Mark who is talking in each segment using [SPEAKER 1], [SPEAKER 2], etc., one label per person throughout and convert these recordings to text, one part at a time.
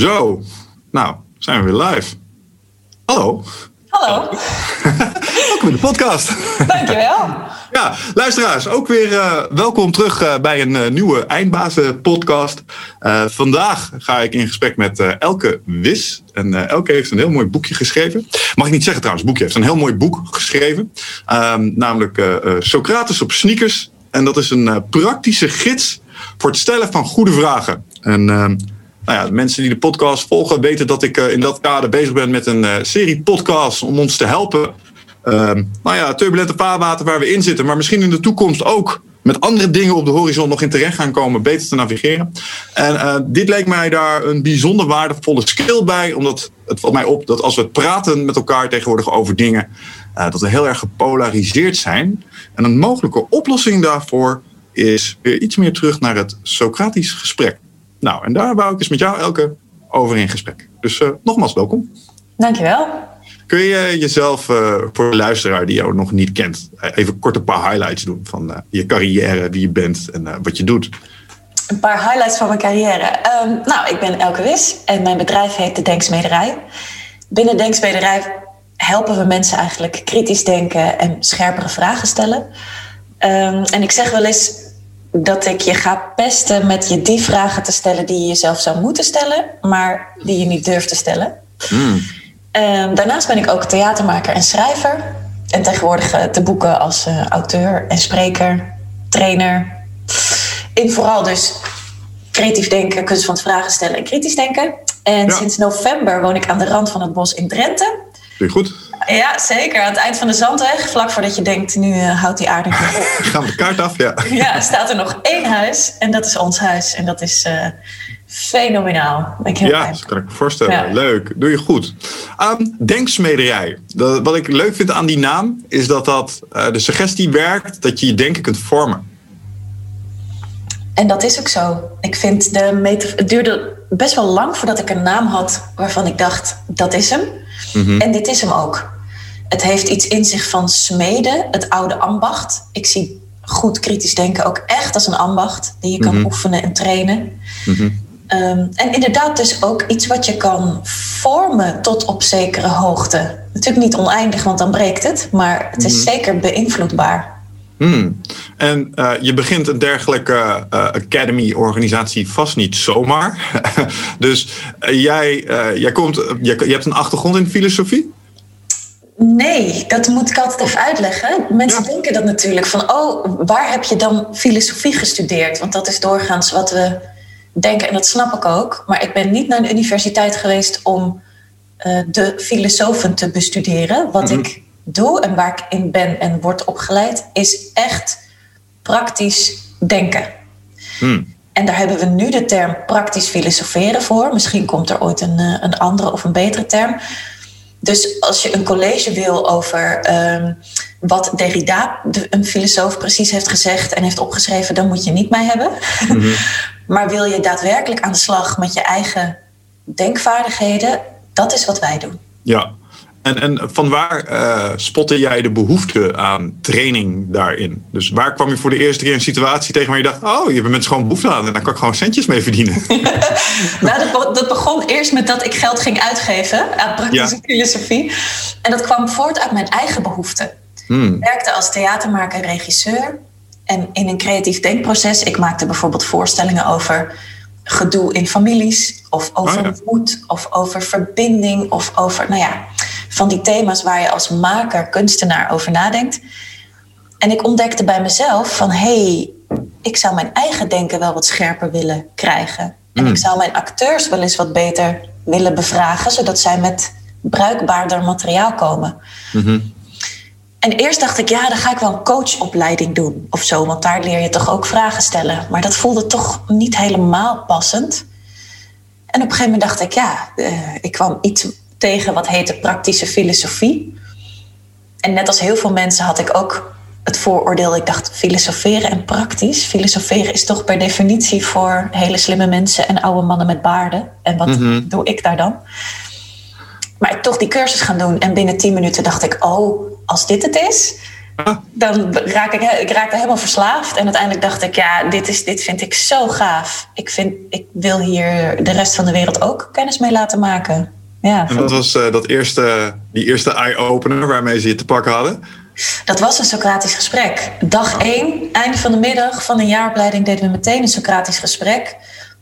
[SPEAKER 1] Zo, nou, zijn we weer live. Hallo.
[SPEAKER 2] Hallo.
[SPEAKER 1] Welkom in de podcast.
[SPEAKER 2] Dankjewel.
[SPEAKER 1] Ja, luisteraars, ook weer uh, welkom terug uh, bij een uh, nieuwe Eindbazen podcast. vandaag ga ik in gesprek met Elke Wis. En Elke heeft een heel mooi boekje geschreven. Mag ik niet zeggen trouwens, boekje heeft een heel mooi boek geschreven. Um, namelijk Socrates op sneakers. En dat is een praktische gids voor het stellen van goede vragen. En ehm, nou ja, mensen die de podcast volgen weten dat ik in dat kader bezig ben met een serie podcasts om ons te helpen Ehm, nou ja, turbulente vaarwater waar we in zitten, maar misschien in de toekomst ook met andere dingen op de horizon nog in terecht gaan komen, beter te navigeren. En uh, dit leek mij daar een bijzonder waardevolle skill bij, omdat het valt mij op dat als we praten met elkaar tegenwoordig over dingen, dat we heel erg gepolariseerd zijn. En een mogelijke oplossing daarvoor is weer iets meer terug naar het Socratisch gesprek. Nou, en daar wou ik eens met jou, Elke, over in gesprek. Dus uh, nogmaals welkom.
[SPEAKER 2] Dankjewel.
[SPEAKER 1] Kun je jezelf uh, voor de luisteraar die jou nog niet kent, even kort een paar highlights doen van je carrière, wie je bent en wat je doet?
[SPEAKER 2] Een paar highlights van mijn carrière. Um, nou, ik ben Elke Wis en mijn bedrijf heet de Denksmederij. Binnen Denksmederij helpen we mensen eigenlijk kritisch denken en scherpere vragen stellen. Um, en ik zeg wel eens dat ik je ga pesten met je die vragen te stellen die je jezelf zou moeten stellen, maar die je niet durft te stellen. Mm. Um, daarnaast ben ik ook theatermaker en schrijver. En tegenwoordig uh, te boeken als uh, auteur en spreker, trainer. In vooral dus creatief denken, kunst van het vragen stellen en kritisch denken. En ja. sinds november woon ik aan de rand van het bos in Drenthe.
[SPEAKER 1] Je goed?
[SPEAKER 2] Ja, zeker. Aan het eind van de zandweg, vlak voordat je denkt, nu uh, houdt die aarde op.
[SPEAKER 1] Gaan we de kaart af, ja.
[SPEAKER 2] Ja, staat er nog één huis en dat is ons huis. En dat is Fenomenaal. Ik
[SPEAKER 1] ja, dat kan ik me voorstellen. Ja. Leuk. Doe je goed. Um, denksmederij. Dat, wat ik leuk vind aan die naam is dat dat uh, de suggestie werkt dat je je denken kunt vormen.
[SPEAKER 2] En dat is ook zo. Ik vind de het duurde best wel lang voordat ik een naam had waarvan ik dacht dat is hem. Mm -hmm. En dit is hem ook. Het heeft iets in zich van smeden, het oude ambacht. Ik zie goed kritisch denken ook echt als een ambacht die je kan mm -hmm. oefenen en trainen. Mm -hmm. Um, en inderdaad dus ook iets wat je kan vormen tot op zekere hoogte. Natuurlijk niet oneindig, want dan breekt het. Maar het is mm. zeker beïnvloedbaar.
[SPEAKER 1] Hmm. En uh, je begint een dergelijke uh, academy-organisatie vast niet zomaar. dus uh, jij, jij, komt, je, je hebt een achtergrond in filosofie?
[SPEAKER 2] Nee, dat moet ik altijd even uitleggen. Mensen ja. denken dat natuurlijk van, oh, waar heb je dan filosofie gestudeerd? Want dat is doorgaans wat we denken, en dat snap ik ook. Maar ik ben niet naar een universiteit geweest om uh, de filosofen te bestuderen. Wat mm -hmm. ik doe en waar ik in ben en word opgeleid, is echt praktisch denken. Mm. En daar hebben we nu de term praktisch filosoferen voor. Misschien komt er ooit een, een andere of een betere term. Dus als je een college wil over um, wat Derrida, de, een filosoof, precies heeft gezegd en heeft opgeschreven, dan moet je niet mij hebben. Mm -hmm. maar wil je daadwerkelijk aan de slag met je eigen denkvaardigheden, dat is wat wij doen.
[SPEAKER 1] Ja, en, en van waar uh, spotte jij de behoefte aan training daarin? Dus waar kwam je voor de eerste keer een situatie tegen waar je dacht: Oh, je hebt mensen gewoon behoefte aan en daar kan ik gewoon centjes mee verdienen?
[SPEAKER 2] nou, dat, dat, begon eerst met dat ik geld ging uitgeven aan praktische ja. filosofie. En dat kwam voort uit mijn eigen behoefte. Hmm. Ik werkte als theatermaker en regisseur. En in een creatief denkproces, ik maakte bijvoorbeeld voorstellingen over gedoe in families, of over oh ja. moed, of over verbinding, of over, nou ja, van die thema's waar je als maker, kunstenaar over nadenkt. En ik ontdekte bij mezelf van hé, hey, ik zou mijn eigen denken wel wat scherper willen krijgen. En ik zou mijn acteurs wel eens wat beter willen bevragen, zodat zij met bruikbaarder materiaal komen. Mm -hmm. En eerst dacht ik, ja, dan ga ik wel een coachopleiding doen of zo, want daar leer je toch ook vragen stellen. Maar dat voelde toch niet helemaal passend. En op een gegeven moment dacht ik, ja, uh, ik kwam iets tegen wat heette praktische filosofie. En net als heel veel mensen had ik ook het vooroordeel, ik dacht, filosoferen en praktisch. Filosoferen is toch per definitie voor hele slimme mensen en oude mannen met baarden. En wat mm -hmm. doe ik daar dan? Maar ik toch die cursus gaan doen en binnen tien minuten dacht ik, oh, als dit het is, Dan raak ik, ik raakte helemaal verslaafd. En uiteindelijk dacht ik, ja, dit, is, dit vind ik zo gaaf. Ik, vind, ik wil hier de rest van de wereld ook kennis mee laten maken. Ja,
[SPEAKER 1] en dat was uh, dat eerste, die eerste eye-opener waarmee ze je te pakken hadden?
[SPEAKER 2] Dat was een Socratisch gesprek. Dag één, einde van de middag van een jaaropleiding, deden we meteen een Socratisch gesprek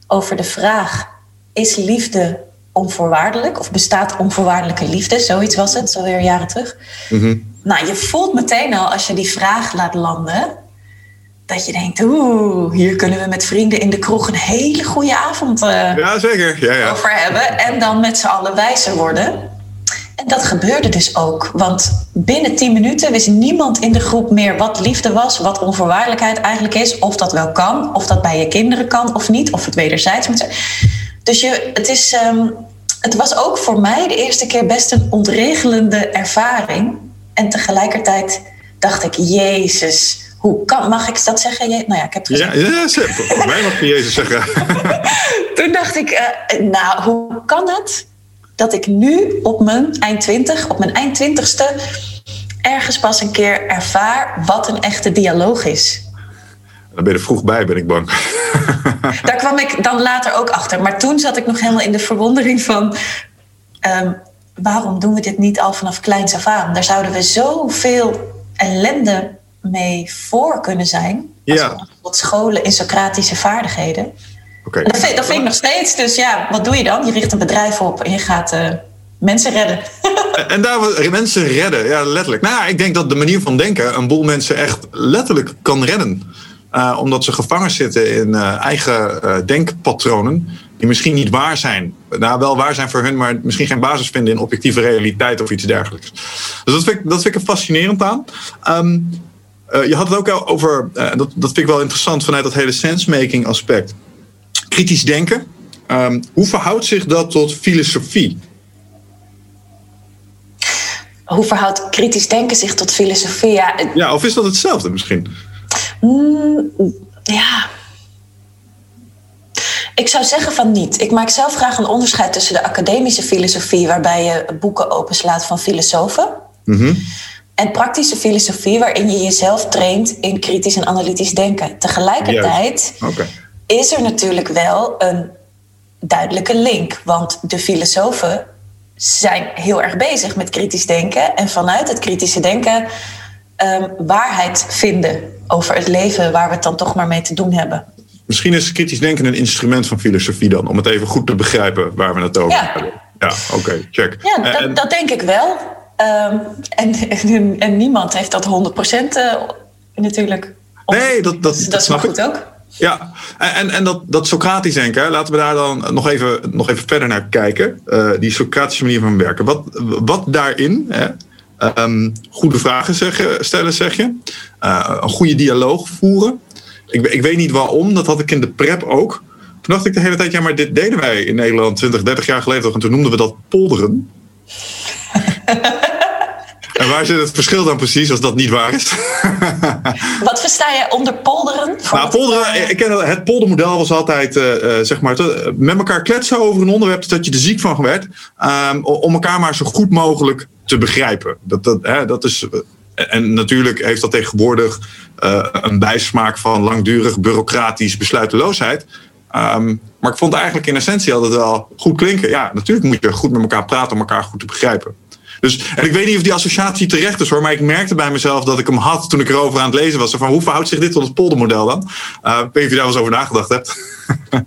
[SPEAKER 2] over de vraag: is liefde onvoorwaardelijk? Of bestaat onvoorwaardelijke liefde? Zoiets was het, zo weer jaren terug. Mhm. Nou, je voelt meteen al als je die vraag laat landen, dat je denkt, oeh, hier kunnen we met vrienden in de kroeg een hele goede avond uh,
[SPEAKER 1] ja, zeker. Ja, ja.
[SPEAKER 2] over hebben. En dan met z'n allen wijzer worden. En dat gebeurde dus ook. Want binnen tien minuten wist niemand in de groep meer wat liefde was, wat onvoorwaardelijkheid eigenlijk is, of dat wel kan, of dat bij je kinderen kan of niet, of het wederzijds moet zijn. Dus je, het, is, ehm, het was ook voor mij de eerste keer best een ontregelende ervaring. En tegelijkertijd dacht ik, Jezus, hoe kan, mag ik dat zeggen? Nou ja, ik heb het
[SPEAKER 1] gezegd. Ja, ja mij mag je Jezus zeggen.
[SPEAKER 2] Toen dacht ik, uh, nou, hoe kan het dat ik nu op mijn eind 20, op mijn eind twintigste, ergens pas een keer ervaar wat een echte dialoog is.
[SPEAKER 1] Dan ben je er vroeg bij, ben ik bang.
[SPEAKER 2] Daar kwam ik dan later ook achter. Maar toen zat ik nog helemaal in de verwondering van... Um, waarom doen we dit niet al vanaf kleins af aan? Daar zouden we zoveel ellende mee voor kunnen zijn. Als ja. Wat scholen in Socratische vaardigheden. Dat, vind, dat vind ik nog steeds. Dus ja, wat doe je dan? Je richt een bedrijf op en je gaat uh, mensen redden.
[SPEAKER 1] en daar mensen redden, ja, letterlijk. Nou, ik denk dat de manier van denken een boel mensen echt letterlijk kan redden. Uh, omdat ze gevangen zitten in uh, eigen denkpatronen. Die misschien niet waar zijn. Nou, wel waar zijn voor hun, maar misschien geen basis vinden in objectieve realiteit of iets dergelijks. Dus dat vind ik, dat vind ik er fascinerend aan. Um, je had het ook over, dat, dat vind ik wel interessant vanuit dat hele sensemaking aspect kritisch denken. Um, hoe verhoudt zich dat tot filosofie?
[SPEAKER 2] Hoe verhoudt kritisch denken zich tot filosofie? Ja,
[SPEAKER 1] ja of is dat hetzelfde misschien?
[SPEAKER 2] Mm, ja. Ik zou zeggen van niet. Ik maak zelf graag een onderscheid tussen de academische filosofie, waarbij je boeken openslaat van filosofen, mm en praktische filosofie, waarin je jezelf traint in kritisch en analytisch denken. Tegelijkertijd is er natuurlijk wel een duidelijke link. Want de filosofen zijn heel erg bezig met kritisch denken. En vanuit het kritische denken um, waarheid vinden over het leven waar we het dan toch maar mee te doen hebben.
[SPEAKER 1] Misschien is kritisch denken een instrument van filosofie dan, om het even goed te begrijpen waar we het over ja. hebben. Ja, oké, check.
[SPEAKER 2] Ja, dat, dat, denk ik wel. Um, en, en, en, niemand heeft dat 100% uh, natuurlijk.
[SPEAKER 1] Nee, dat, dat,
[SPEAKER 2] dat, snap
[SPEAKER 1] ik.
[SPEAKER 2] goed ook.
[SPEAKER 1] Ja, en, en dat, dat Socratisch denken, laten we daar dan nog even, nog even verder naar kijken. Uh, die Socratische manier van werken. Wat, wat daarin, hè, um, goede vragen zeggen, stellen zeg je, uh, een goede dialoog voeren. Ik, ik weet niet waarom, dat had ik in de prep ook. Toen dacht ik de hele tijd, ja, maar dit deden wij in Nederland 20, 30 jaar geleden toch. En toen noemden we dat polderen. En waar zit het verschil dan precies als dat niet waar is?
[SPEAKER 2] Wat versta je onder polderen?
[SPEAKER 1] Nou, polderen, ik ken het poldermodel was altijd uh, zeg maar, met elkaar kletsen over een onderwerp dat je er ziek van werd. Um, om elkaar maar zo goed mogelijk te begrijpen. Dat, dat, hè, dat is, en natuurlijk heeft dat tegenwoordig uh, een bijsmaak van langdurig bureaucratisch besluiteloosheid. Um, maar ik vond eigenlijk in essentie altijd wel goed klinken. Ja, natuurlijk moet je goed met elkaar praten om elkaar goed te begrijpen. Dus, en ik weet niet of die associatie terecht is hoor, maar ik merkte bij mezelf dat ik hem had toen ik erover aan het lezen was. Van hoe verhoudt zich dit tot het poldermodel dan? Uh, ik weet niet of je daar wel eens over nagedacht hebt.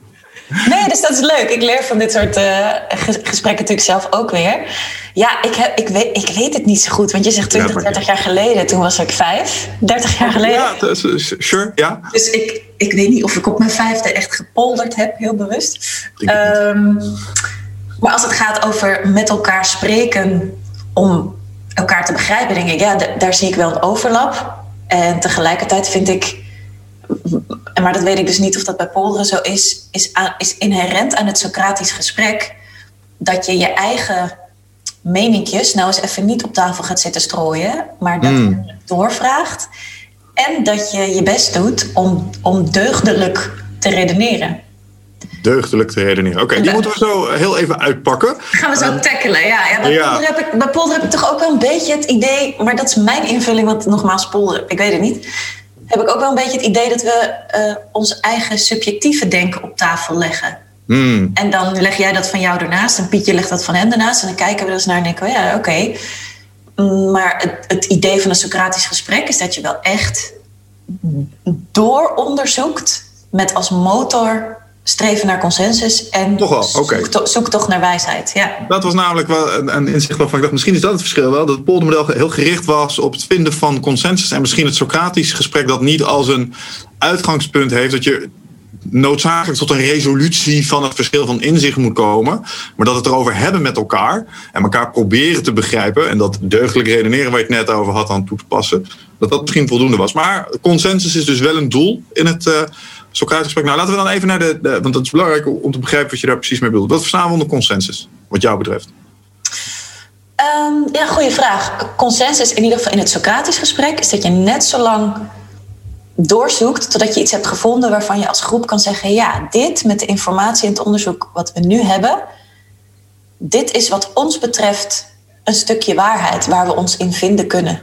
[SPEAKER 2] Nee, dus dat is leuk. Ik leer van dit soort uh, gesprekken natuurlijk zelf ook weer. Ja, ik, heb, ik, weet, ik weet het niet zo goed. Want je zegt 20, 30 jaar geleden. Toen was ik vijf. 30 jaar geleden. Ja,
[SPEAKER 1] sure, ja.
[SPEAKER 2] Dus ik, ik weet niet of ik op mijn vijfde echt gepolderd heb, heel bewust. Um, maar als het gaat over met elkaar spreken om elkaar te begrijpen, denk ik, ja, daar zie ik wel een overlap. En tegelijkertijd vind ik, maar dat weet ik dus niet of dat bij Polderen zo is, is, is inherent aan het Socratisch gesprek dat je je eigen meninkjes nou eens even niet op tafel gaat zitten strooien, maar dat mm. je doorvraagt. En dat je je best doet om, om deugdelijk te redeneren.
[SPEAKER 1] Deugdelijk te redeneren. Oké, die moeten we zo heel even uitpakken.
[SPEAKER 2] Gaan we zo um, tackelen, ja. ja, bij, Polder heb ik, bij Polder heb ik toch ook wel een beetje het idee... maar dat is mijn invulling, want nogmaals Polder, ik weet het niet... heb ik ook wel een beetje het idee dat we uh, ons eigen subjectieve denken op tafel leggen. Hmm. En dan leg jij dat van jou ernaast en Pietje legt dat van hem ernaast... en dan kijken we dus naar en denken we, ja, oké... Okay. Maar het, het idee van een Socratisch gesprek is dat je wel echt dooronderzoekt met als motor streven naar consensus en zoek, zoek, toch naar wijsheid. Ja.
[SPEAKER 1] Dat was namelijk wel een, een inzicht waarvan ik dacht, misschien is dat het verschil wel. Dat het poldermodel heel gericht was op het vinden van consensus. En misschien het Socratisch gesprek dat niet als een uitgangspunt heeft dat je noodzakelijk tot een resolutie van het verschil van inzicht moet komen. Maar dat het erover hebben met elkaar en elkaar proberen te begrijpen. En dat deugdelijk redeneren waar je het net over had aan toe te passen. Dat dat misschien voldoende was. Maar consensus is dus wel een doel in het uh, Socrates gesprek. Nou, laten we dan even naar de, de, Want dat is belangrijk om te begrijpen wat je daar precies mee bedoelt. Wat verstaan we onder consensus, wat jou betreft?
[SPEAKER 2] Um, ja, goede vraag. Consensus, in ieder geval in het Socratisch gesprek, is dat je net zo lang doorzoekt totdat je iets hebt gevonden waarvan je als groep kan zeggen: ja, dit met de informatie en het onderzoek wat we nu hebben, dit is wat ons betreft een stukje waarheid waar we ons in vinden kunnen.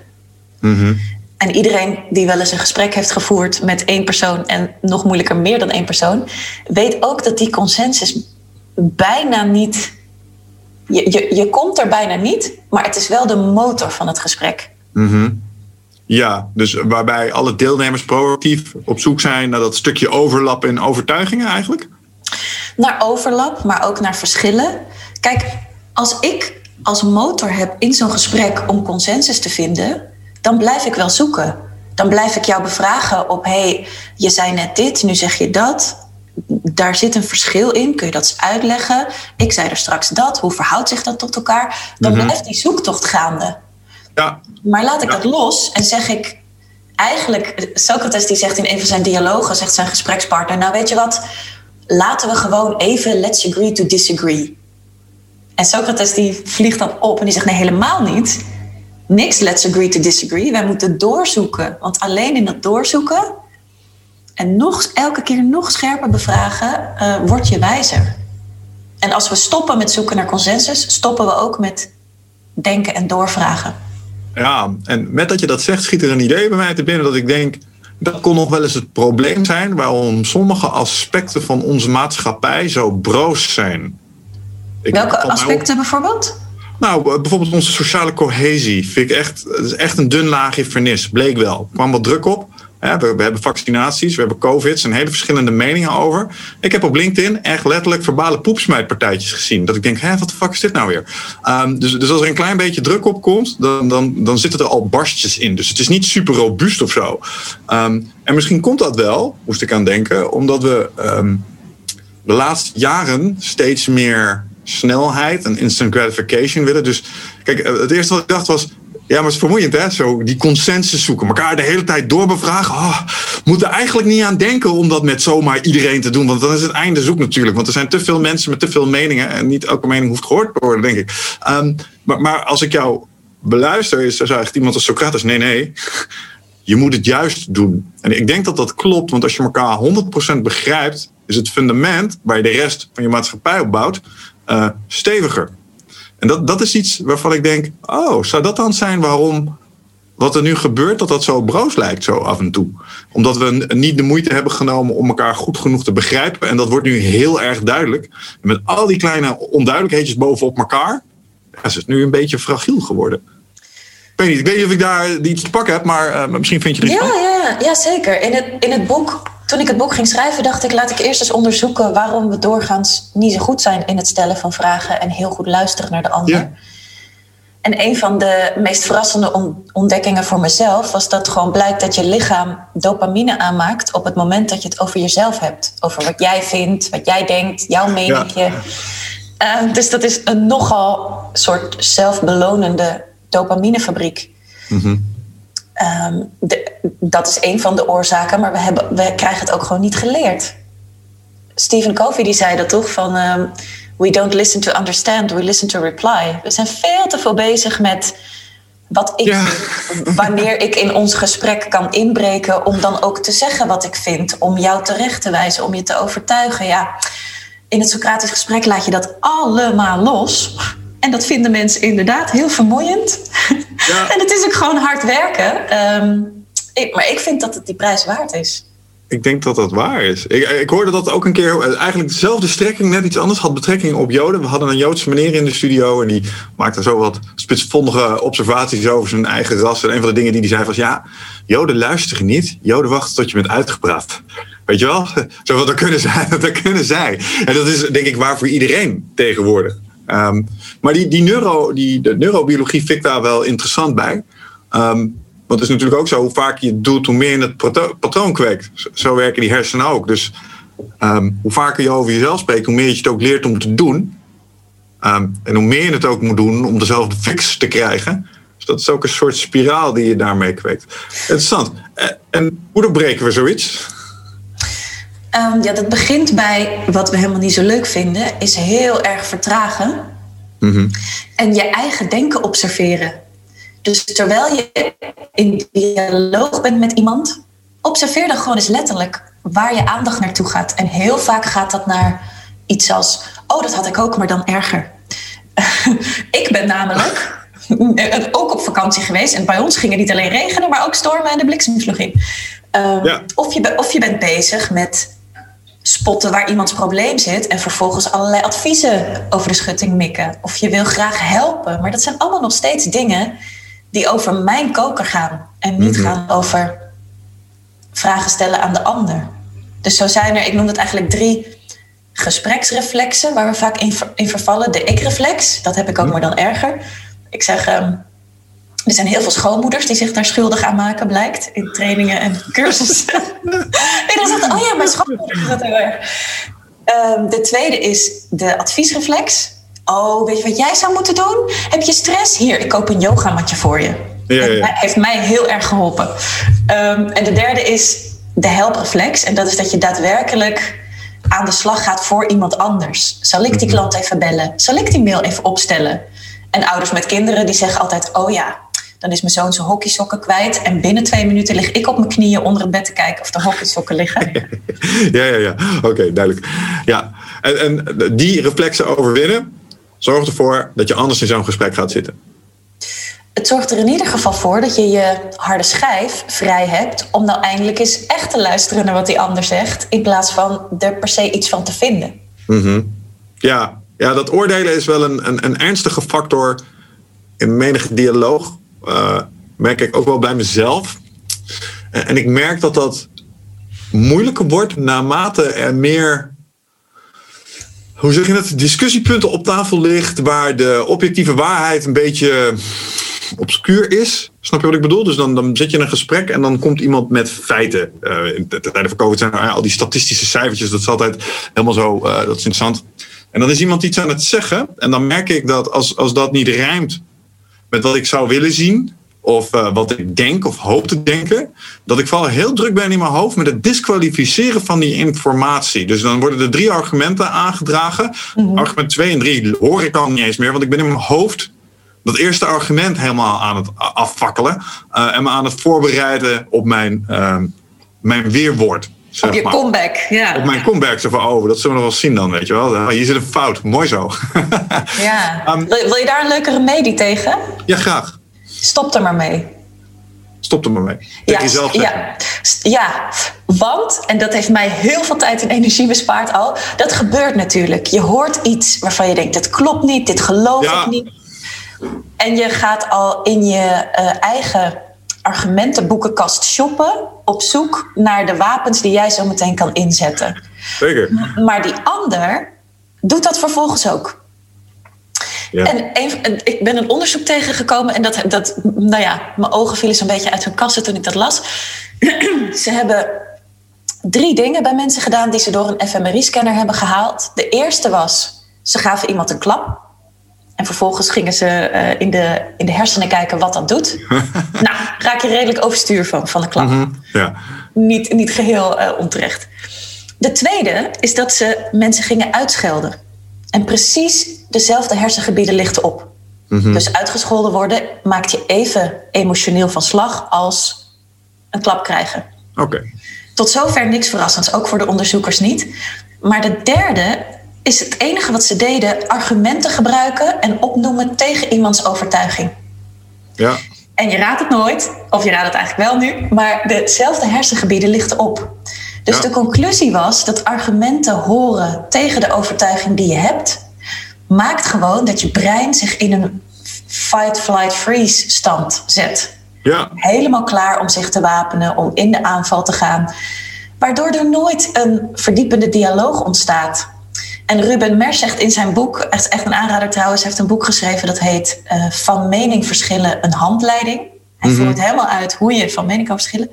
[SPEAKER 2] Mhm. En iedereen die wel eens een gesprek heeft gevoerd met één persoon en nog moeilijker meer dan één persoon, weet ook dat die consensus bijna niet. Je, je, je komt er bijna niet, maar het is wel de motor van het gesprek.
[SPEAKER 1] Mm ja, dus waarbij alle deelnemers proactief op zoek zijn naar dat stukje overlap in overtuigingen eigenlijk?
[SPEAKER 2] Naar overlap, maar ook naar verschillen. Kijk, als ik als motor heb in zo'n gesprek om consensus te vinden, dan blijf ik wel zoeken. Dan blijf ik jou bevragen op: hey, je zei net dit, nu zeg je dat. Daar zit een verschil in. Kun je dat eens uitleggen? Ik zei er straks dat. Hoe verhoudt zich dat tot elkaar? Dan mhm. blijft die zoektocht gaande. Ja. Maar laat ik dat los en zeg ik eigenlijk, Socrates die zegt in een van zijn dialogen, zegt zijn gesprekspartner, nou weet je wat, laten we gewoon even let's agree to disagree. En Socrates die vliegt dan op en die zegt nee helemaal niet. Niks let's agree to disagree. Wij moeten doorzoeken, want alleen in dat doorzoeken en nog, elke keer nog scherper bevragen, uh, word je wijzer. En als we stoppen met zoeken naar consensus, stoppen we ook met denken en doorvragen.
[SPEAKER 1] Ja, en met dat je dat zegt, schiet er een idee bij mij te binnen dat ik denk. Dat kon nog wel eens het probleem zijn waarom sommige aspecten van onze maatschappij zo broos zijn.
[SPEAKER 2] Welke aspecten bijvoorbeeld?
[SPEAKER 1] Nou, bijvoorbeeld onze sociale cohesie. Vind ik echt, is echt een dun laagje vernis. Bleek wel. Er kwam wat druk op. We, hebben vaccinaties, we hebben COVID, zijn hele verschillende meningen over. Ik heb op LinkedIn echt letterlijk verbale poepsmijtpartijtjes gezien. Dat ik denk, hé, wat de fuck is dit nou weer? Um, dus, dus als er een klein beetje druk op komt, dan, dan, dan zitten er al barstjes in. Dus het is niet super robuust of zo. Um, en misschien komt dat wel, moest ik aan denken, omdat we um, de laatste jaren steeds meer snelheid en instant gratification willen. Dus kijk, het eerste wat ik dacht was, ja, maar het is vermoeiend, hè? Zo die consensus zoeken. Elkaar de hele tijd doorbevragen. Oh, moet er eigenlijk niet aan denken om dat met zomaar iedereen te doen. Want dan is het einde zoek natuurlijk. Want er zijn te veel mensen met te veel meningen. En niet elke mening hoeft gehoord te worden, denk ik. Um, maar, maar als ik jou beluister, is er echt iemand als Socrates. Nee, nee. Je moet het juist doen. En ik denk dat dat klopt. Want als je elkaar 100% begrijpt, is het fundament waar je de rest van je maatschappij op bouwt, uh, steviger. En dat, dat is iets waarvan ik denk, oh, zou dat dan zijn waarom wat er nu gebeurt, dat dat zo broos lijkt zo af en toe? Omdat we niet de moeite hebben genomen om elkaar goed genoeg te begrijpen. En dat wordt nu heel erg duidelijk. met al die kleine onduidelijkheidjes bovenop elkaar, is het nu een beetje fragiel geworden. Ik weet niet, ik weet niet of ik daar iets te pakken heb, maar uh, misschien vind je het
[SPEAKER 2] ja, ja, ja, zeker. In het, in het boek toen ik het boek ging schrijven, dacht ik, laat ik eerst eens onderzoeken waarom we doorgaans niet zo goed zijn in het stellen van vragen en heel goed luisteren naar de ander. En een van de meest verrassende ontdekkingen voor mezelf was dat gewoon blijkt dat je lichaam dopamine aanmaakt op het moment dat je het over jezelf hebt. Over wat jij vindt, wat jij denkt, jouw meningje. Ehm, dus dat is een nogal soort zelfbelonende dopaminefabriek. Mm Ehm, dat is een van de oorzaken, maar we, hebben, we krijgen het ook gewoon niet geleerd. Stephen Covey die zei dat toch van ehm, we don't listen to understand, we listen to reply. We zijn veel te veel bezig met wat ik wanneer ik in ons gesprek kan inbreken om dan ook te zeggen wat ik vind, om jou terecht te wijzen, om je te overtuigen. Ja, in het Socratisch gesprek laat je dat allemaal los. En dat vinden mensen inderdaad heel vermoeiend. Ja. en het is ook gewoon hard werken. Ehm, maar ik vind dat het die prijs waard is.
[SPEAKER 1] Ik denk dat dat waar is. Ik, ik, hoorde dat ook een keer, eigenlijk dezelfde strekking, net iets anders, had betrekking op Joden. We hadden een Joodse meneer in de studio en die maakte zo wat spitsvondige observaties over zijn eigen ras. En een van de dingen die hij zei was, ja, Joden luisteren niet, Joden wachten tot je bent uitgepraat. Weet je wel? Zo dat kunnen zij. Dat kunnen zij. En dat is denk ik waar voor iedereen tegenwoordig. Um, maar die, die, neuro, die de neurobiologie vind ik daar wel interessant bij. Um, want het is natuurlijk ook zo, hoe vaker je het doet, hoe meer je het patroon kweekt. Zo werken die hersenen ook. Dus um, hoe vaker je over jezelf spreekt, hoe meer je het ook leert om te doen. En hoe meer je het ook moet doen om dezelfde fix te krijgen. Dus dat is ook een soort spiraal die je daarmee kweekt. Interessant. Eh, en hoe doorbreken we zoiets?
[SPEAKER 2] Um, ja, dat begint bij wat we helemaal niet zo leuk vinden, is heel erg vertragen. Mm -hmm. En je eigen denken observeren. Dus terwijl je in dialoog bent met iemand, observeer dan gewoon eens letterlijk waar je aandacht naartoe gaat. En heel vaak gaat dat naar iets als: Oh, dat had ik ook, maar dan erger. ik ben namelijk ook op vakantie geweest. En bij ons ging het niet alleen regenen, maar ook stormen en de bliksem vloog in. Um, of, je, of je bent bezig met spotten waar iemands probleem zit en vervolgens allerlei adviezen over de schutting mikken. Of je wil graag helpen, maar dat zijn allemaal nog steeds dingen die over mijn koker gaan en niet mhm. gaan over vragen stellen aan de ander. Dus zo zijn er, ik noem het eigenlijk drie gespreksreflexen waar we vaak in, in vervallen. De ik-reflex, dat heb ik ook mhm. maar dan erger. Ik zeg, um, er zijn heel veel schoonmoeders die zich daar schuldig aan maken, blijkt, in trainingen en cursussen. ik dacht, oh ja, mijn schoonmoeder is dat heel erg. Um, de tweede is de adviesreflex. Oh, weet je wat jij zou moeten doen? Heb je stress? Hier, ik koop een yogamatje voor je. Ja, ja. Dat heeft mij heel erg geholpen. Um, en de derde is de helpreflex. En dat is dat je daadwerkelijk aan de slag gaat voor iemand anders. Zal ik die mhm. klant even bellen? Zal ik die mail even opstellen? En ouders met kinderen die zeggen altijd: Oh ja, dan is mijn zoon zijn hockeysokken kwijt. En binnen twee minuten lig ik op mijn knieën onder het bed te kijken of de hockeysokken liggen.
[SPEAKER 1] ja, ja, ja. Oké, duidelijk. Ja, en, en die reflexen overwinnen, Zorg ervoor dat je anders in zo'n gesprek gaat zitten.
[SPEAKER 2] Het zorgt er in ieder geval voor dat je je harde schijf vrij hebt om nou eindelijk eens echt te luisteren naar wat die ander zegt, in plaats van er per se iets van te vinden.
[SPEAKER 1] Mm ja. ja, dat oordelen is wel een, een, een ernstige factor in menige dialoog. Uh, merk ik ook wel bij mezelf. En, ik merk dat dat moeilijker wordt naarmate er meer hoe zeg je het, discussiepunten op tafel ligt waar de objectieve waarheid een beetje obscuur is. Snap je wat ik bedoel? Dus dan, dan zit je in een gesprek en dan komt iemand met feiten. Uh, in de tijden van COVID zijn er al die statistische cijfertjes. Dat is altijd helemaal zo, dat is interessant. En dan is iemand iets aan het zeggen. En dan merk ik dat als, als dat niet rijmt met wat ik zou willen zien, of uh, wat ik denk of hoop te denken, dat ik vooral heel druk ben in mijn hoofd met het disqualificeren van die informatie. Dus dan worden er drie argumenten aangedragen. Mm-hmm. Argument 2 en 3 hoor ik al niet eens meer, want ik ben in mijn hoofd dat eerste argument helemaal aan het afvakkelen uh, en me aan het voorbereiden op mijn, uh, mijn weerwoord.
[SPEAKER 2] Op je comeback, ja.
[SPEAKER 1] Op mijn comeback, zo van, oh, dat zullen we nog wel zien dan, weet je wel. Hier zit een fout, mooi zo.
[SPEAKER 2] ja. Um, wil, wil je daar een leuke remedie tegen?
[SPEAKER 1] Ja, graag.
[SPEAKER 2] Stop er maar mee.
[SPEAKER 1] Stop er maar mee.
[SPEAKER 2] Ja, jezelf ja, ja, want, en dat heeft mij heel veel tijd en energie bespaard al, dat gebeurt natuurlijk. Je hoort iets waarvan je denkt, dit klopt niet, dit geloof ik niet. En je gaat al in je uh, eigen argumentenboekenkast shoppen op zoek naar de wapens die jij zo meteen kan inzetten.
[SPEAKER 1] Zeker.
[SPEAKER 2] Maar die ander doet dat vervolgens ook. En ik ben een onderzoek tegengekomen en dat, dat, nou ja, mijn ogen vielen zo'n beetje uit hun kassen toen ik dat las. ze hebben drie dingen bij mensen gedaan die ze door een fMRI-scanner hebben gehaald. De eerste was, ze gaven iemand een klap. En vervolgens gingen ze uh, in, de, in de hersenen kijken wat dat doet. nou, raak je redelijk overstuur van, van de klap.
[SPEAKER 1] Mm ja.
[SPEAKER 2] niet, niet geheel uh, onterecht. De tweede is dat ze mensen gingen uitschelden. En precies dezelfde hersengebieden lichten op. Mhm. Dus uitgescholden worden maakt je even emotioneel van slag als een klap krijgen.
[SPEAKER 1] Oké.
[SPEAKER 2] Tot zover niks verrassends, ook voor de onderzoekers niet. Maar de derde is het enige wat ze deden argumenten gebruiken en opnoemen tegen iemands overtuiging.
[SPEAKER 1] Ja.
[SPEAKER 2] En je raadt het nooit, of je raadt het eigenlijk wel nu, maar dezelfde hersengebieden lichten op. Dus de conclusie was dat argumenten horen tegen de overtuiging die je hebt, maakt gewoon dat je brein zich in een fight, flight, freeze stand zet.
[SPEAKER 1] Ja.
[SPEAKER 2] Helemaal klaar om zich te wapenen, om in de aanval te gaan. Waardoor er nooit een verdiepende dialoog ontstaat. En Ruben Mers zegt in zijn boek, echt, echt een aanrader trouwens, heeft een boek geschreven dat heet uh, Van mening verschillen een handleiding. Hij mhm. voert helemaal uit hoe je van mening kan verschillen.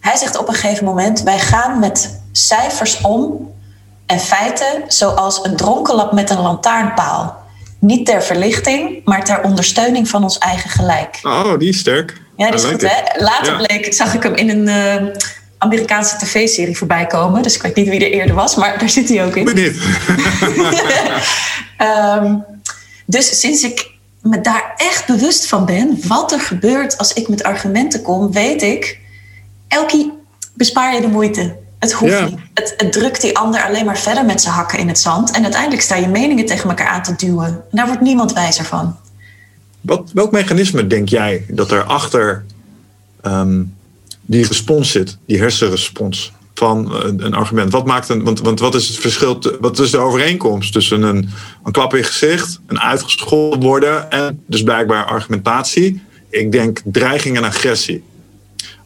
[SPEAKER 2] Hij zegt op een gegeven moment: wij gaan met cijfers om en feiten zoals een dronkenlap met een lantaarnpaal. Niet ter verlichting, maar ter ondersteuning van ons eigen gelijk.
[SPEAKER 1] Oh, die is sterk.
[SPEAKER 2] Ja, die is goed, hè? Later bleek, zag ik hem in een uh, Amerikaanse tv-serie voorbij komen. Dus ik weet niet wie er eerder was, maar daar zit hij ook in.
[SPEAKER 1] Benieuwd.
[SPEAKER 2] um, dus sinds ik me daar echt bewust van ben, wat er gebeurt als ik met argumenten kom, weet ik, Elkie, bespaar je de moeite. Het hoeft niet. Het, het, drukt die ander alleen maar verder met zijn hakken in het zand. En uiteindelijk sta je meningen tegen elkaar aan te duwen. En daar wordt niemand wijzer van.
[SPEAKER 1] Wat, welk mechanisme denk jij dat er achter ehm, die respons zit, die hersenrespons van een, een, argument? Wat maakt een, want, wat is het verschil, wat is de overeenkomst tussen een, een klap in gezicht, een uitgescholden worden en dus blijkbaar argumentatie? Ik denk dreiging en agressie.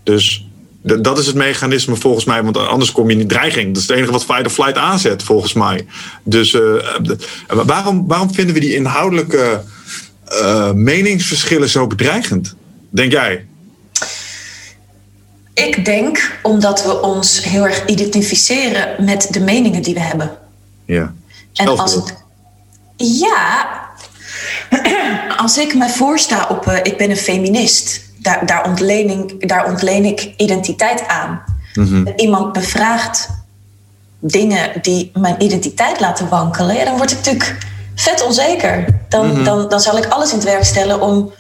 [SPEAKER 1] Dus dat is het mechanisme volgens mij, want anders kom je in dreiging. Dat is het enige wat fight of flight aanzet, volgens mij. Dus uh, waarom, waarom vinden we die inhoudelijke meningsverschillen zo bedreigend? Denk jij?
[SPEAKER 2] Ik denk omdat we ons heel erg identificeren met de meningen die we hebben.
[SPEAKER 1] Ja.
[SPEAKER 2] En als het, ja, als ik me voorsta op uh, ik ben een feminist, daar, daar, ontleen ik, daar ontleen ik identiteit aan. Mm Iemand bevraagt dingen die mijn identiteit laten wankelen, ja, dan word ik natuurlijk vet onzeker. Dan, mhm. dan, dan zal ik alles in het werk stellen om,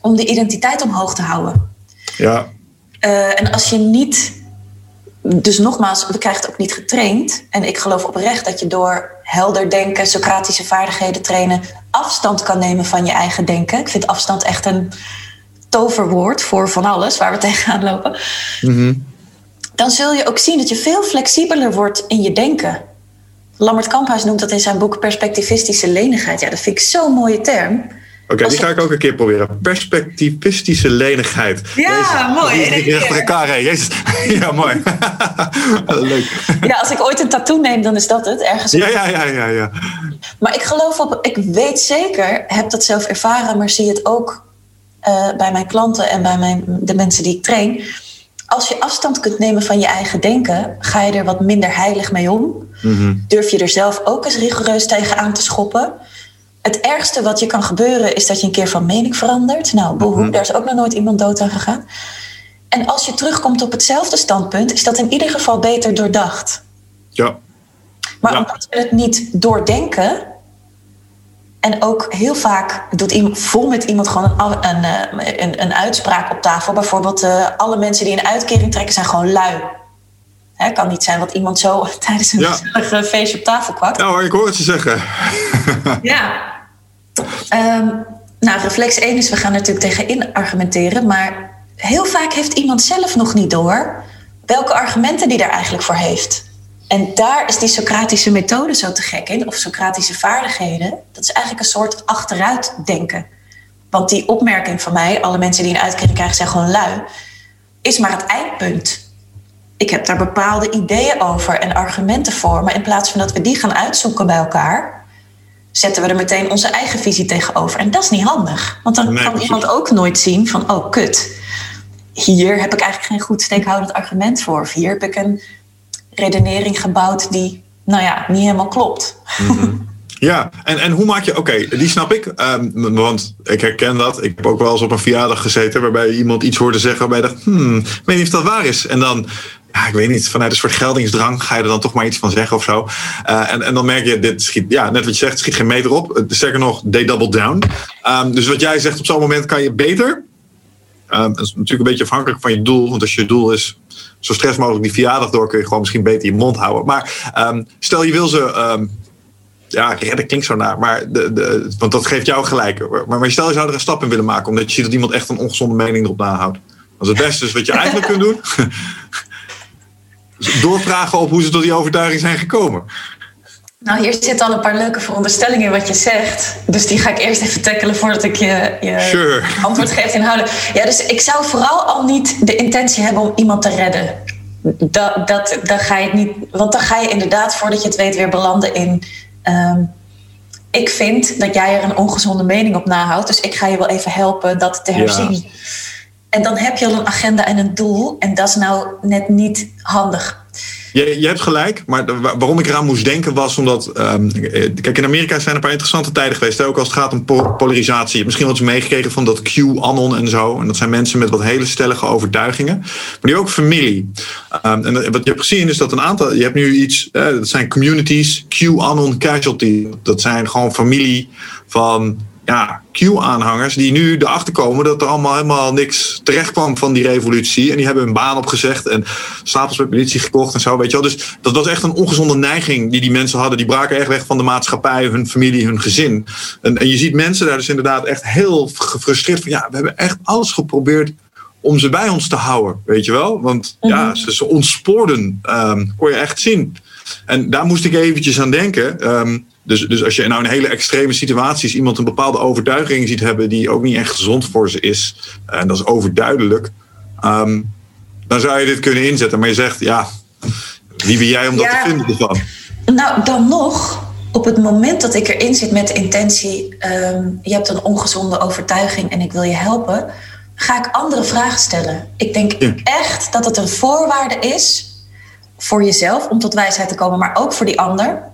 [SPEAKER 2] om de identiteit omhoog te houden.
[SPEAKER 1] Ja.
[SPEAKER 2] Uh, en als je niet. Dus nogmaals, we krijgen het ook niet getraind. En ik geloof oprecht dat je door helder denken, Socratische vaardigheden trainen, afstand kan nemen van je eigen denken. Ik vind afstand echt een toverwoord voor van alles waar we tegenaan lopen. Mhm. Dan zul je ook zien dat je veel flexibeler wordt in je denken. Lambert Kamphuis noemt dat in zijn boek perspectivistische lenigheid. Ja, dat vind ik zo'n mooie term.
[SPEAKER 1] Oké, die ga ik ook een keer proberen. Perspectivistische lenigheid.
[SPEAKER 2] Ja, mooi.
[SPEAKER 1] Elkaar, Jezus. Ja, mooi. Leuk.
[SPEAKER 2] Ja, als ik ooit een tattoo neem, dan is dat het. Ergens.
[SPEAKER 1] Ja, ja, ja, ja, ja.
[SPEAKER 2] Maar ik geloof op, ik weet zeker, heb dat zelf ervaren, maar zie het ook uh, bij mijn klanten en bij mijn, de mensen die ik train. Als je afstand kunt nemen van je eigen denken, ga je er wat minder heilig mee om. Mm Durf je er zelf ook eens rigoureus tegen aan te schoppen. Het ergste wat je kan gebeuren is dat je een keer van mening verandert. Nou, boehoe, mm daar is ook nog nooit iemand dood aan gegaan. En als je terugkomt op hetzelfde standpunt, is dat in ieder geval beter doordacht.
[SPEAKER 1] Ja.
[SPEAKER 2] Maar omdat we het niet doordenken, en ook heel vaak doet iemand, vol met iemand gewoon een, een, eh, een, een uitspraak op tafel. Bijvoorbeeld, uh, alle mensen die een uitkering trekken zijn gewoon lui. Het kan niet zijn wat iemand zo tijdens een ja. feestje op tafel kwakt.
[SPEAKER 1] Ja hoor, ik hoor het je zeggen.
[SPEAKER 2] ja. Um, nou, reflex 1 is, we gaan natuurlijk tegenin argumenteren. Maar heel vaak heeft iemand zelf nog niet door welke argumenten die daar eigenlijk voor heeft. En daar is die Socratische methode zo te gek in, of Socratische vaardigheden. Dat is eigenlijk een soort achteruitdenken. Want die opmerking van mij, alle mensen die een uitkering krijgen zijn gewoon lui, is maar het eindpunt. Ik heb daar bepaalde ideeën over en argumenten voor, maar in plaats van dat we die gaan uitzoeken bij elkaar, zetten we er meteen onze eigen visie tegenover. En dat is niet handig, want dan kan iemand ook nooit zien van, oh kut, hier heb ik eigenlijk geen goed steekhoudend argument voor. Of hier heb ik een redenering gebouwd die, nou ja, niet helemaal klopt.
[SPEAKER 1] Mhm. Ja, en, en hoe maak je, oké, die snap ik, um, want ik herken dat. Ik heb ook wel eens op een verjaardag gezeten waarbij iemand iets hoorde zeggen waarbij je dacht, hmm, ik weet niet of dat waar is. En dan, ja, ik weet niet, vanuit een soort geldingsdrang ga je er dan toch maar iets van zeggen of zo. Uh, en, en dan merk je, dit schiet, ja, net wat je zegt, schiet geen meter op. Sterker nog, they double down. Um, dus wat jij zegt, op zo'n moment kan je beter Um, dat is natuurlijk een beetje afhankelijk van je doel. Want als je doel is zo stress mogelijk die verjaardag door, kun je gewoon misschien beter je mond houden. Maar um, stel je wil ze. Ja, redden klinkt zo naar, maar de, de, want dat geeft jou gelijk. Maar, maar stel je zou er een stap in willen maken, omdat je ziet dat iemand echt een ongezonde mening erop nahoudt. Dat is het beste dus wat je eigenlijk kunt doen. Doorvragen op hoe ze tot die overtuiging zijn gekomen.
[SPEAKER 2] Nou, hier zitten al een paar leuke veronderstellingen in wat je zegt. Dus die ga ik eerst even tackelen voordat ik je, je
[SPEAKER 1] sure.
[SPEAKER 2] antwoord geef inhoudelijk. Ja, dus ik zou vooral al niet de intentie hebben om iemand te redden. Dat, dat, dat ga je niet, want dan ga je inderdaad, voordat je het weet, weer belanden in. Um, ik vind dat jij er een ongezonde mening op nahoudt, dus ik ga je wel even helpen dat te herzien. Ja. En dan heb je al een agenda en een doel, en dat is nou net niet handig.
[SPEAKER 1] Je, je hebt gelijk, maar waarom ik eraan moest denken was omdat. Um, kijk, in Amerika zijn er een paar interessante tijden geweest. Ook als het gaat om polarisatie. Je hebt misschien wat eens meegekregen van dat Q-anon en zo. En dat zijn mensen met wat hele stellige overtuigingen. Maar die ook familie. Um, en wat je hebt gezien is dat een aantal. Je hebt nu iets. Uh, dat zijn communities. Q-anon casualty. Dat zijn gewoon familie van ja, Q-aanhangers die nu erachter komen dat er allemaal helemaal niks terecht kwam van die revolutie. En die hebben hun baan opgezegd en stapels met militie gekocht en zo, weet je wel. Dus dat was echt een ongezonde neiging die die mensen hadden. Die braken echt weg van de maatschappij, hun familie, hun gezin. En, en je ziet mensen daar dus inderdaad echt heel gefrustreerd van, ja, we hebben echt alles geprobeerd om ze bij ons te houden, weet je wel. Want ja, mhm. ze, ze ontspoorden, um, kon je echt zien. En daar moest ik eventjes aan denken. Um, dus, dus als je nou in hele extreme situaties iemand een bepaalde overtuiging ziet hebben die ook niet echt gezond voor ze is, en dat is overduidelijk, um, dan zou je dit kunnen inzetten. Maar je zegt, ja, wie ben jij om dat te vinden ervan?
[SPEAKER 2] Nou, dan nog, op het moment dat ik erin zit met de intentie, um, je hebt een ongezonde overtuiging en ik wil je helpen, ga ik andere vragen stellen. Ik denk ja. echt dat het een voorwaarde is voor jezelf om tot wijsheid te komen, maar ook voor die ander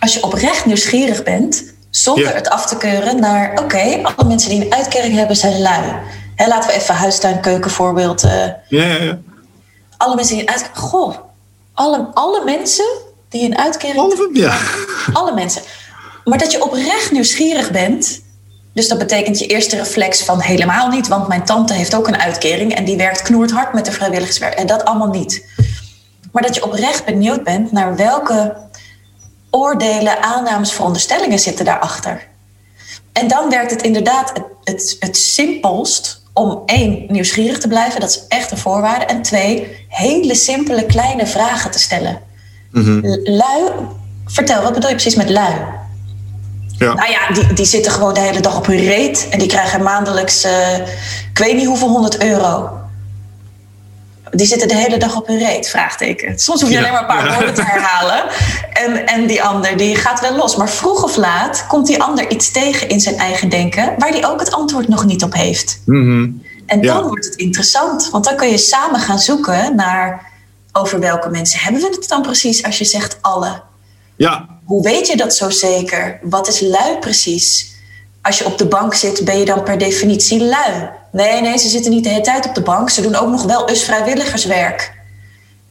[SPEAKER 2] als je oprecht nieuwsgierig bent, zonder het af te keuren naar, oké, alle mensen die een uitkering hebben zijn lui. Hè, laten we even huistuin, keuken voorbeeld. Uh,
[SPEAKER 1] ja, ja, ja.
[SPEAKER 2] Alle mensen die een uitkering. Goh, alle, alle mensen die een uitkering.
[SPEAKER 1] Alle, ja.
[SPEAKER 2] alle mensen. Maar dat je oprecht nieuwsgierig bent. Dus dat betekent je eerste reflex van helemaal niet, want mijn tante heeft ook een uitkering en die werkt knoerd hard met de vrijwilligerswerk. En dat allemaal niet. Maar dat je oprecht benieuwd bent naar welke oordelen, aannames, veronderstellingen zitten daarachter. En dan werkt het inderdaad het, het, het simpelst om één, nieuwsgierig te blijven, dat is echt een voorwaarde. En twee, hele simpele kleine vragen te stellen. Mm Lui, vertel, wat bedoel je precies met lui? Ja. Nou ja, die, die zitten gewoon de hele dag op hun reet en die krijgen maandelijks, uh, ik weet niet hoeveel honderd euro. Die zitten de hele dag op hun reet, vraagteken. Soms hoef je alleen maar een paar woorden te herhalen. En, en die ander, die gaat wel los. Maar vroeg of laat komt die ander iets tegen in zijn eigen denken... waar die ook het antwoord nog niet op heeft.
[SPEAKER 1] Mm
[SPEAKER 2] En dan wordt het interessant. Want dan kun je samen gaan zoeken naar... over welke mensen hebben we het dan precies als je zegt alle.
[SPEAKER 1] Ja.
[SPEAKER 2] Hoe weet je dat zo zeker? Wat is lui precies? Als je op de bank zit, ben je dan per definitie lui? Nee, nee, ze zitten niet de hele tijd op de bank. Ze doen ook nog wel eens vrijwilligerswerk.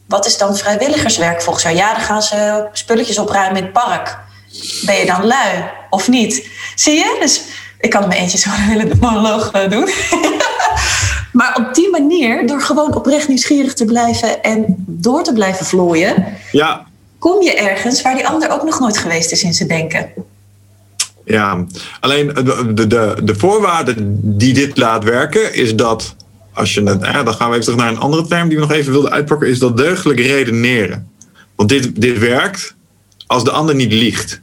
[SPEAKER 2] Wat is dan vrijwilligerswerk volgens jou? Ja, dan gaan ze spulletjes opruimen in het park. Ben je dan lui of niet? Zie je? Dus ik kan me eentje zo'n hele monoloog uh, doen. maar op die manier, door gewoon oprecht nieuwsgierig te blijven en door te blijven vlooien,
[SPEAKER 1] ja.
[SPEAKER 2] kom je ergens waar die ander ook nog nooit geweest is in zijn denken.
[SPEAKER 1] Ja, alleen de, de, de voorwaarde die dit laat werken is dat als je het, dan gaan we even terug naar een andere term die we nog even wilden uitpakken, is dat deugdelijk redeneren. Want dit, dit werkt als de ander niet liegt.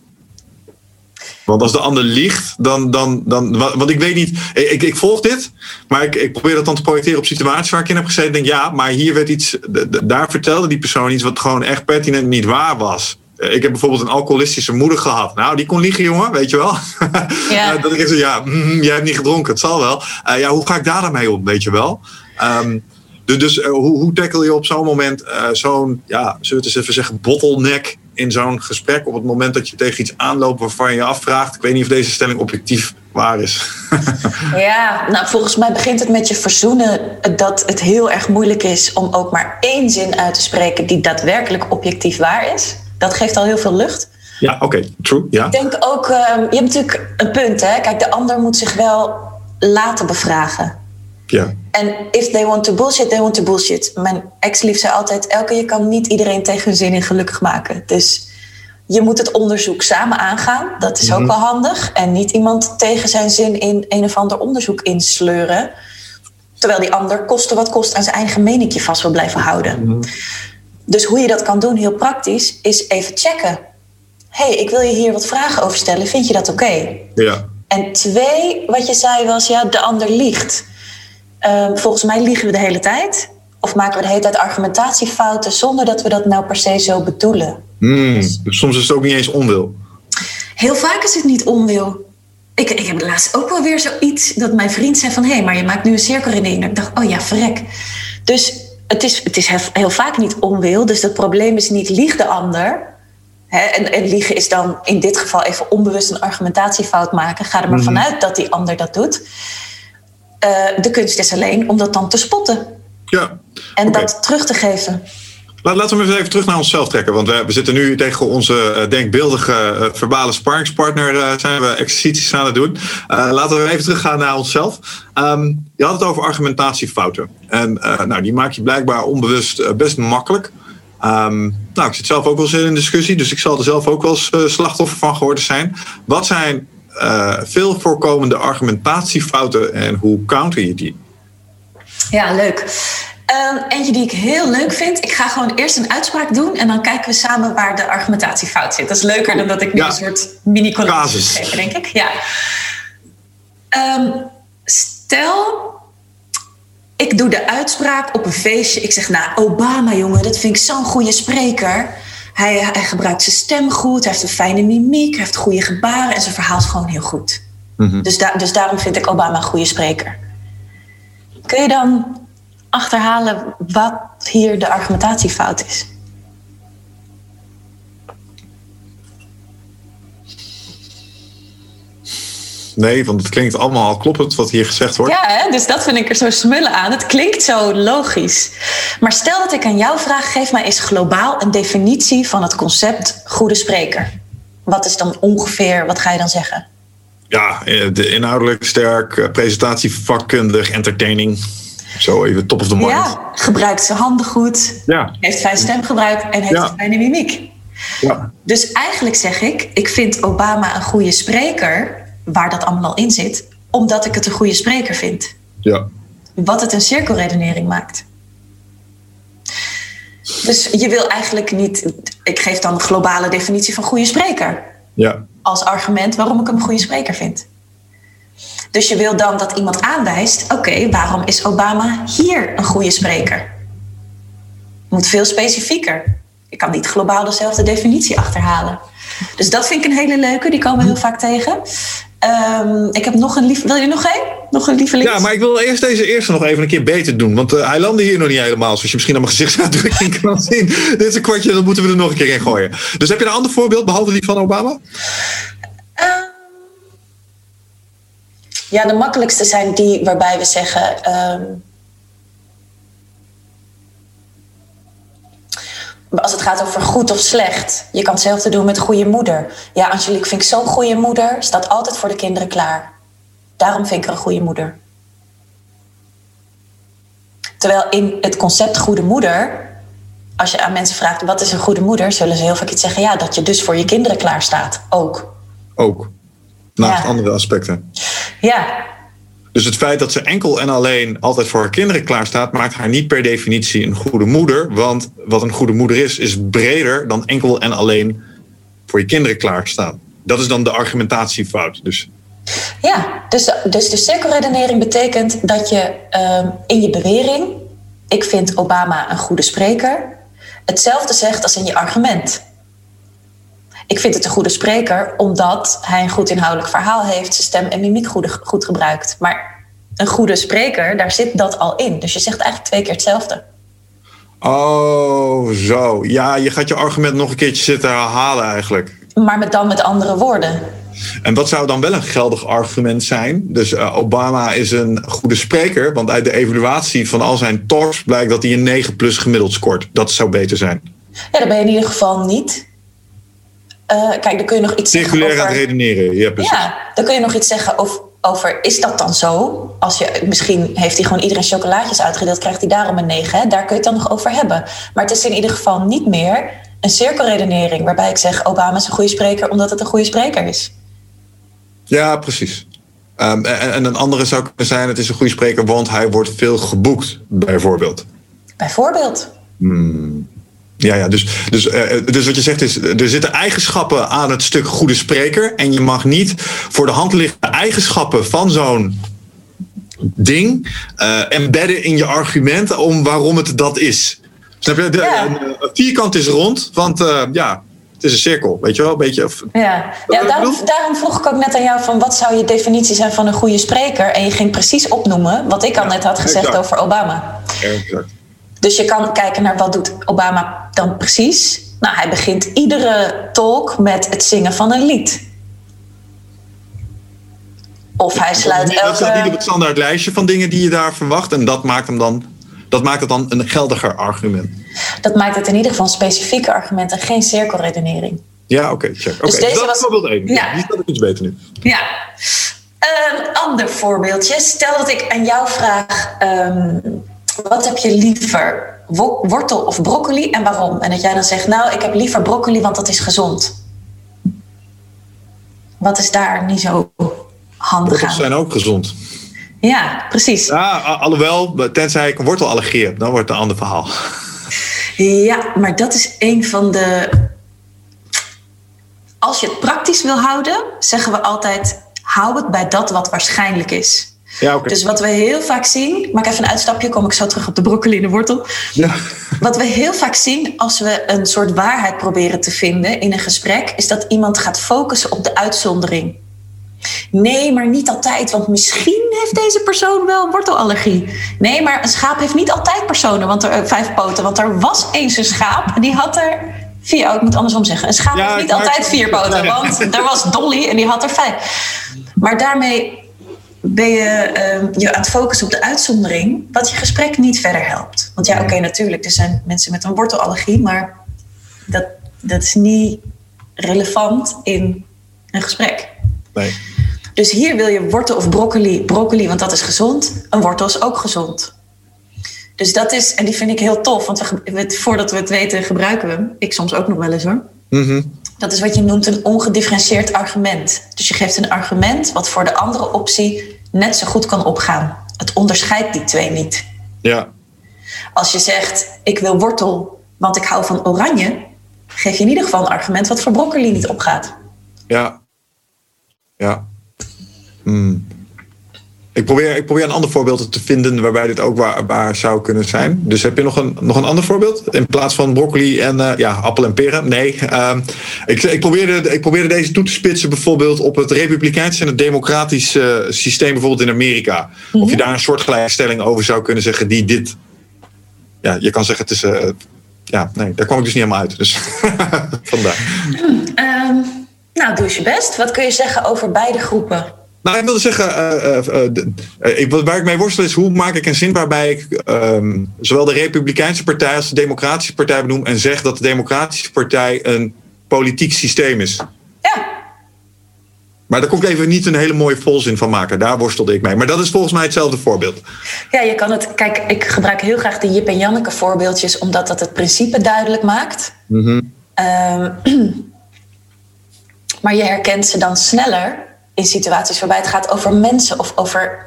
[SPEAKER 1] Want als de ander liegt, dan. dan, dan want ik weet niet. Ik, ik volg dit, maar ik, ik probeer dat dan te projecteren op situaties waar ik in heb gezeten. Denk ja, maar hier werd iets. Daar vertelde die persoon iets wat gewoon echt pertinent niet waar was. Eh, ik heb bijvoorbeeld een alcoholistische moeder gehad. Nou, die kon liegen, jongen, weet je wel. Ja. Eh, dat ik zeg, ja, mm, jij hebt niet gedronken, het zal wel. Uh, ja, hoe ga ik daar dan mee om, weet je wel? Um, dus, dus uh, hoe, hoe tackle je op zo'n moment uh, zo'n, ja, zullen we het eens even zeggen, bottleneck in zo'n gesprek op het moment dat je tegen iets aanloopt waarvan je je afvraagt, ik weet niet of deze stelling objectief waar is.
[SPEAKER 2] ja, nou volgens mij begint het met je verzoenen dat het heel erg moeilijk is om ook maar één zin uit te spreken die daadwerkelijk objectief waar is. Dat geeft al heel veel lucht.
[SPEAKER 1] Ja, oké, true. Ja.
[SPEAKER 2] Ik denk ook, uh, je hebt natuurlijk een punt, hè? Kijk, de ander moet zich wel laten bevragen.
[SPEAKER 1] Ja.
[SPEAKER 2] En if they want to bullshit, they want to bullshit. Mijn ex-lief zei altijd: Elke, je kan niet iedereen tegen hun zin in gelukkig maken. Dus je moet het onderzoek samen aangaan. Dat is ook
[SPEAKER 1] Mhm.
[SPEAKER 2] wel handig. En niet iemand tegen zijn zin in een of ander onderzoek insleuren. Terwijl die ander koste wat kost aan zijn eigen meningje vast wil blijven houden. Dus hoe je dat kan doen, heel praktisch, is even checken. hey, ik wil je hier wat vragen over stellen. Vind je dat oké?
[SPEAKER 1] Ja.
[SPEAKER 2] En twee, wat je zei was, ja, de ander liegt. Ehm, volgens mij liegen we de hele tijd. Of maken we de hele tijd argumentatiefouten zonder dat we dat nou per se zo bedoelen.
[SPEAKER 1] Hmm, dus soms is het ook niet eens onwil.
[SPEAKER 2] Heel vaak is het niet onwil. Ik, ik heb laatst ook wel weer zoiets dat mijn vriend zei van... hé, hey, maar je maakt nu een cirkelredenering. En ik dacht, oh ja, verrek. Dus het is, het is heel, vaak niet onwil. Dus het probleem is niet lieg de ander. Hè, en, en liegen is dan in dit geval even onbewust een argumentatiefout maken. Ga er maar
[SPEAKER 1] Mhm.
[SPEAKER 2] vanuit dat die ander dat doet. Eh, de kunst is alleen om dat dan te spotten.
[SPEAKER 1] Ja.
[SPEAKER 2] En dat terug te geven.
[SPEAKER 1] Laten we even terug naar onszelf trekken. Want we, zitten nu tegen onze eh, denkbeeldige eh, verbale sparringspartner. eh, zijn we exercities aan het doen. Laten we even teruggaan naar onszelf. Ehm, je had het over argumentatiefouten. En nou, die maak je blijkbaar onbewust best makkelijk. Ehm, nou, ik zit zelf ook wel eens in een discussie. Dus ik zal er zelf ook wel slachtoffer van geworden zijn. Wat zijn veel voorkomende argumentatiefouten en hoe counter je die?
[SPEAKER 2] Ja, leuk. Ehm, eentje die ik heel leuk vind. Ik ga gewoon eerst een uitspraak doen en dan kijken we samen waar de argumentatiefout zit. Dat is leuker dan dat ik nu
[SPEAKER 1] Ja.
[SPEAKER 2] een soort mini
[SPEAKER 1] Casus.
[SPEAKER 2] geef, denk ik. Ja. Ehm, stel, ik doe de uitspraak op een feestje. Ik zeg, nou, Obama, jongen, dat vind ik zo'n goede spreker. Hij, hij gebruikt zijn stem goed, hij heeft een fijne mimiek, hij heeft goede gebaren en zijn verhaal is gewoon heel goed.
[SPEAKER 1] Mhm.
[SPEAKER 2] Dus, da- dus daarom vind ik Obama een goede spreker. Kun je dan achterhalen wat hier de argumentatiefout is?
[SPEAKER 1] Nee, want het klinkt allemaal kloppend wat hier gezegd wordt.
[SPEAKER 2] Ja, hè? dus dat vind ik er zo smullen aan. Het klinkt zo logisch. Maar stel dat ik aan jou vraag, geef mij eens globaal een definitie van het concept goede spreker. Wat is dan ongeveer, wat ga je dan zeggen?
[SPEAKER 1] Ja, eh, de inhoudelijk sterk, eh, presentatie vakkundig, entertaining. Zo even top of the mind.
[SPEAKER 2] Ja, gebruikt zijn handen goed,
[SPEAKER 1] Ja.
[SPEAKER 2] heeft fijn stemgebruik en heeft
[SPEAKER 1] Ja.
[SPEAKER 2] een fijne mimiek.
[SPEAKER 1] ja.
[SPEAKER 2] Dus eigenlijk zeg ik, ik vind Obama een goede spreker, waar dat allemaal al in zit, omdat ik het een goede spreker vind.
[SPEAKER 1] ja.
[SPEAKER 2] Wat het een cirkelredenering maakt. Dus je wil eigenlijk niet, ik geef dan een globale definitie van goede spreker
[SPEAKER 1] ja.
[SPEAKER 2] als argument waarom ik hem een goede spreker vind. Dus je wil dan dat iemand aanwijst, oké, waarom is Obama hier een goede spreker? Moet veel specifieker. Ik kan niet globaal dezelfde definitie achterhalen. Dus dat vind ik een hele leuke, die komen we heel vaak tegen. Ehm, ik heb nog een lief. Wil je nog één? Nog een lieveling?
[SPEAKER 1] ja, maar ik wil eerst deze eerste nog even een keer beter doen. Want eh, hij landde hier nog niet helemaal. Zoals je misschien aan mijn gezichtsuitdrukking kan zien. Dit is een kwartje, dat moeten we er nog een keer in gooien. Dus heb je een ander voorbeeld, behalve die van Obama?
[SPEAKER 2] Ja, de makkelijkste zijn die waarbij we zeggen. ehm, als het gaat over goed of slecht. Je kan hetzelfde doen met goede moeder. Ja, Angelique vind ik zo'n goede moeder. Staat altijd voor de kinderen klaar. Daarom vind ik haar een goede moeder. Terwijl in het concept goede moeder. Als je aan mensen vraagt wat is een goede moeder, zullen ze heel vaak iets zeggen. Ja, dat je dus voor je kinderen klaar staat. Ook.
[SPEAKER 1] Ook. Naast
[SPEAKER 2] Ja.
[SPEAKER 1] andere aspecten.
[SPEAKER 2] Ja,
[SPEAKER 1] Dus het feit dat ze enkel en alleen altijd voor haar kinderen klaarstaat, maakt haar niet per definitie een goede moeder. Want wat een goede moeder is, is breder dan enkel en alleen voor je kinderen klaarstaan. Dat is dan de argumentatiefout. Dus
[SPEAKER 2] Ja, dus, dus de cirkelredenering betekent dat je ehm, in je bewering, ik vind Obama een goede spreker, hetzelfde zegt als in je argument. Ik vind het een goede spreker omdat hij een goed inhoudelijk verhaal heeft, zijn stem en mimiek goed, goed gebruikt. Maar een goede spreker, daar zit dat al in. Dus je zegt eigenlijk twee keer hetzelfde.
[SPEAKER 1] Oh, zo. Ja, je gaat je argument nog een keertje zitten herhalen eigenlijk.
[SPEAKER 2] Maar met dan met andere woorden.
[SPEAKER 1] En wat zou dan wel een geldig argument zijn? Dus eh, Obama is een goede spreker, want uit de evaluatie van al zijn talks blijkt dat hij een 9 plus gemiddeld scoort. Dat zou beter zijn.
[SPEAKER 2] Ja, dat ben je in ieder geval niet. Eh, kijk, dan kun je nog iets zeggen
[SPEAKER 1] Circulair aan
[SPEAKER 2] over...
[SPEAKER 1] het redeneren. Ja, precies.
[SPEAKER 2] Ja, dan kun je nog iets zeggen over, over is dat dan zo? Als je, misschien heeft hij gewoon iedereen chocolaatjes uitgedeeld, krijgt hij daarom een 9. Hè? Daar kun je het dan nog over hebben. Maar het is in ieder geval niet meer een cirkelredenering waarbij ik zeg: Obama is een goede spreker omdat het een goede spreker is.
[SPEAKER 1] Ja, precies. Um, en, en, een andere zou kunnen zijn: het is een goede spreker, want hij wordt veel geboekt, bijvoorbeeld.
[SPEAKER 2] Bijvoorbeeld.
[SPEAKER 1] Hmm. Ja, ja dus, dus, uh, dus wat je zegt is, er zitten eigenschappen aan het stuk goede spreker. En je mag niet voor de hand liggende eigenschappen van zo'n ding uh, embedden in je argument om waarom het dat is. Snap je? De, ja. een, een, vierkant is rond, want uh, ja, het is een cirkel, weet je wel? Een beetje, of,
[SPEAKER 2] ja, ja daarom, daarom, vroeg ik ook net aan jou van wat zou je definitie zijn van een goede spreker? En je ging precies opnoemen wat ik al ja, net had gezegd exact. over Obama.
[SPEAKER 1] Exact.
[SPEAKER 2] Dus je kan kijken naar wat doet Obama dan precies. Nou, hij begint iedere talk met het zingen van een lied. Of hij sluit elke...
[SPEAKER 1] Dat staat niet op het standaard lijstje van dingen die je daar verwacht. En dat maakt hem dan dat maakt het dan een geldiger argument.
[SPEAKER 2] Dat maakt het in ieder geval een specifieke argument en geen cirkelredenering.
[SPEAKER 1] Ja, oké, okay, check. Okay. Dus deze dat was voorbeeld één. Ja. Die staat ik iets beter nu.
[SPEAKER 2] Ja. Een ander voorbeeldje. Stel dat ik aan jou vraag: um, wat heb je liever? Wortel of broccoli en waarom? En dat jij dan zegt: Nou, ik heb liever broccoli, want dat is gezond. Wat is daar niet zo handig
[SPEAKER 1] Wortels aan? zijn ook gezond.
[SPEAKER 2] Ja, precies.
[SPEAKER 1] Ja, alhoewel, tenzij ik een wortelallergie heb, dan wordt het een ander verhaal.
[SPEAKER 2] Ja, maar dat is een van de. Als je het praktisch wil houden, zeggen we altijd: hou het bij dat wat waarschijnlijk is.
[SPEAKER 1] Ja, okay.
[SPEAKER 2] Dus wat we heel vaak zien, maak even een uitstapje, kom ik zo terug op de broccoli en de wortel.
[SPEAKER 1] Ja.
[SPEAKER 2] Wat we heel vaak zien als we een soort waarheid proberen te vinden in een gesprek, is dat iemand gaat focussen op de uitzondering. Nee, maar niet altijd, want misschien heeft deze persoon wel wortelallergie. Nee, maar een schaap heeft niet altijd personen, want er, uh, vijf poten. Want er was eens een schaap en die had er vier. Oh, ik moet andersom zeggen. Een schaap ja, heeft niet altijd vier poten, want er was Dolly en die had er vijf. Maar daarmee ben je uh, je aan het focussen op de uitzondering, wat je gesprek niet verder helpt. Want ja, oké, okay, natuurlijk, er zijn mensen met een wortelallergie, maar dat, dat is niet relevant in een gesprek.
[SPEAKER 1] Nee.
[SPEAKER 2] Dus hier wil je wortel of broccoli, broccoli, want dat is gezond. Een wortel is ook gezond. Dus dat is, en die vind ik heel tof, want we, voordat we het weten gebruiken we hem. Ik soms ook nog wel eens hoor.
[SPEAKER 1] -hmm.
[SPEAKER 2] Dat is wat je noemt een ongedifferentieerd argument. Dus je geeft een argument wat voor de andere optie net zo goed kan opgaan. Het onderscheidt die twee niet.
[SPEAKER 1] Ja.
[SPEAKER 2] Als je zegt, ik wil wortel, want ik hou van oranje, geef je in ieder geval een argument wat voor broccoli niet opgaat.
[SPEAKER 1] Ja. Ja. Hmm. Ik probeer, ik probeer een ander voorbeeld te vinden waarbij dit ook waar, waar zou kunnen zijn. Dus heb je nog een, nog een ander voorbeeld? In plaats van broccoli en uh, ja, appel en peren? Nee. Uh, ik, ik, probeerde, ik probeerde deze toe te spitsen bijvoorbeeld op het republikeinse en het democratische uh, systeem bijvoorbeeld in Amerika. Of je daar een soort gelijkstelling over zou kunnen zeggen die dit... Ja, je kan zeggen het is... Uh, ja, nee, daar kwam ik dus niet helemaal uit. Dus vandaar.
[SPEAKER 2] Hmm, um, nou, doe je best. Wat kun je zeggen over beide groepen?
[SPEAKER 1] Nou, ik wilde zeggen, uh, uh, ik, waar ik mee worstel is hoe maak ik een zin waarbij ik um, zowel de Republikeinse Partij als de Democratische Partij benoem en zeg dat de Democratische Partij een politiek systeem is.
[SPEAKER 2] Ja.
[SPEAKER 1] Maar daar kon ik even niet een hele mooie volzin van maken. Daar worstelde ik mee. Maar dat is volgens mij hetzelfde voorbeeld.
[SPEAKER 2] Ja, je kan het. Kijk, ik gebruik heel graag de Jip en Janneke voorbeeldjes, omdat dat het principe duidelijk maakt.
[SPEAKER 1] Mm -hmm.
[SPEAKER 2] um, maar je herkent ze dan sneller in situaties waarbij het gaat over mensen of over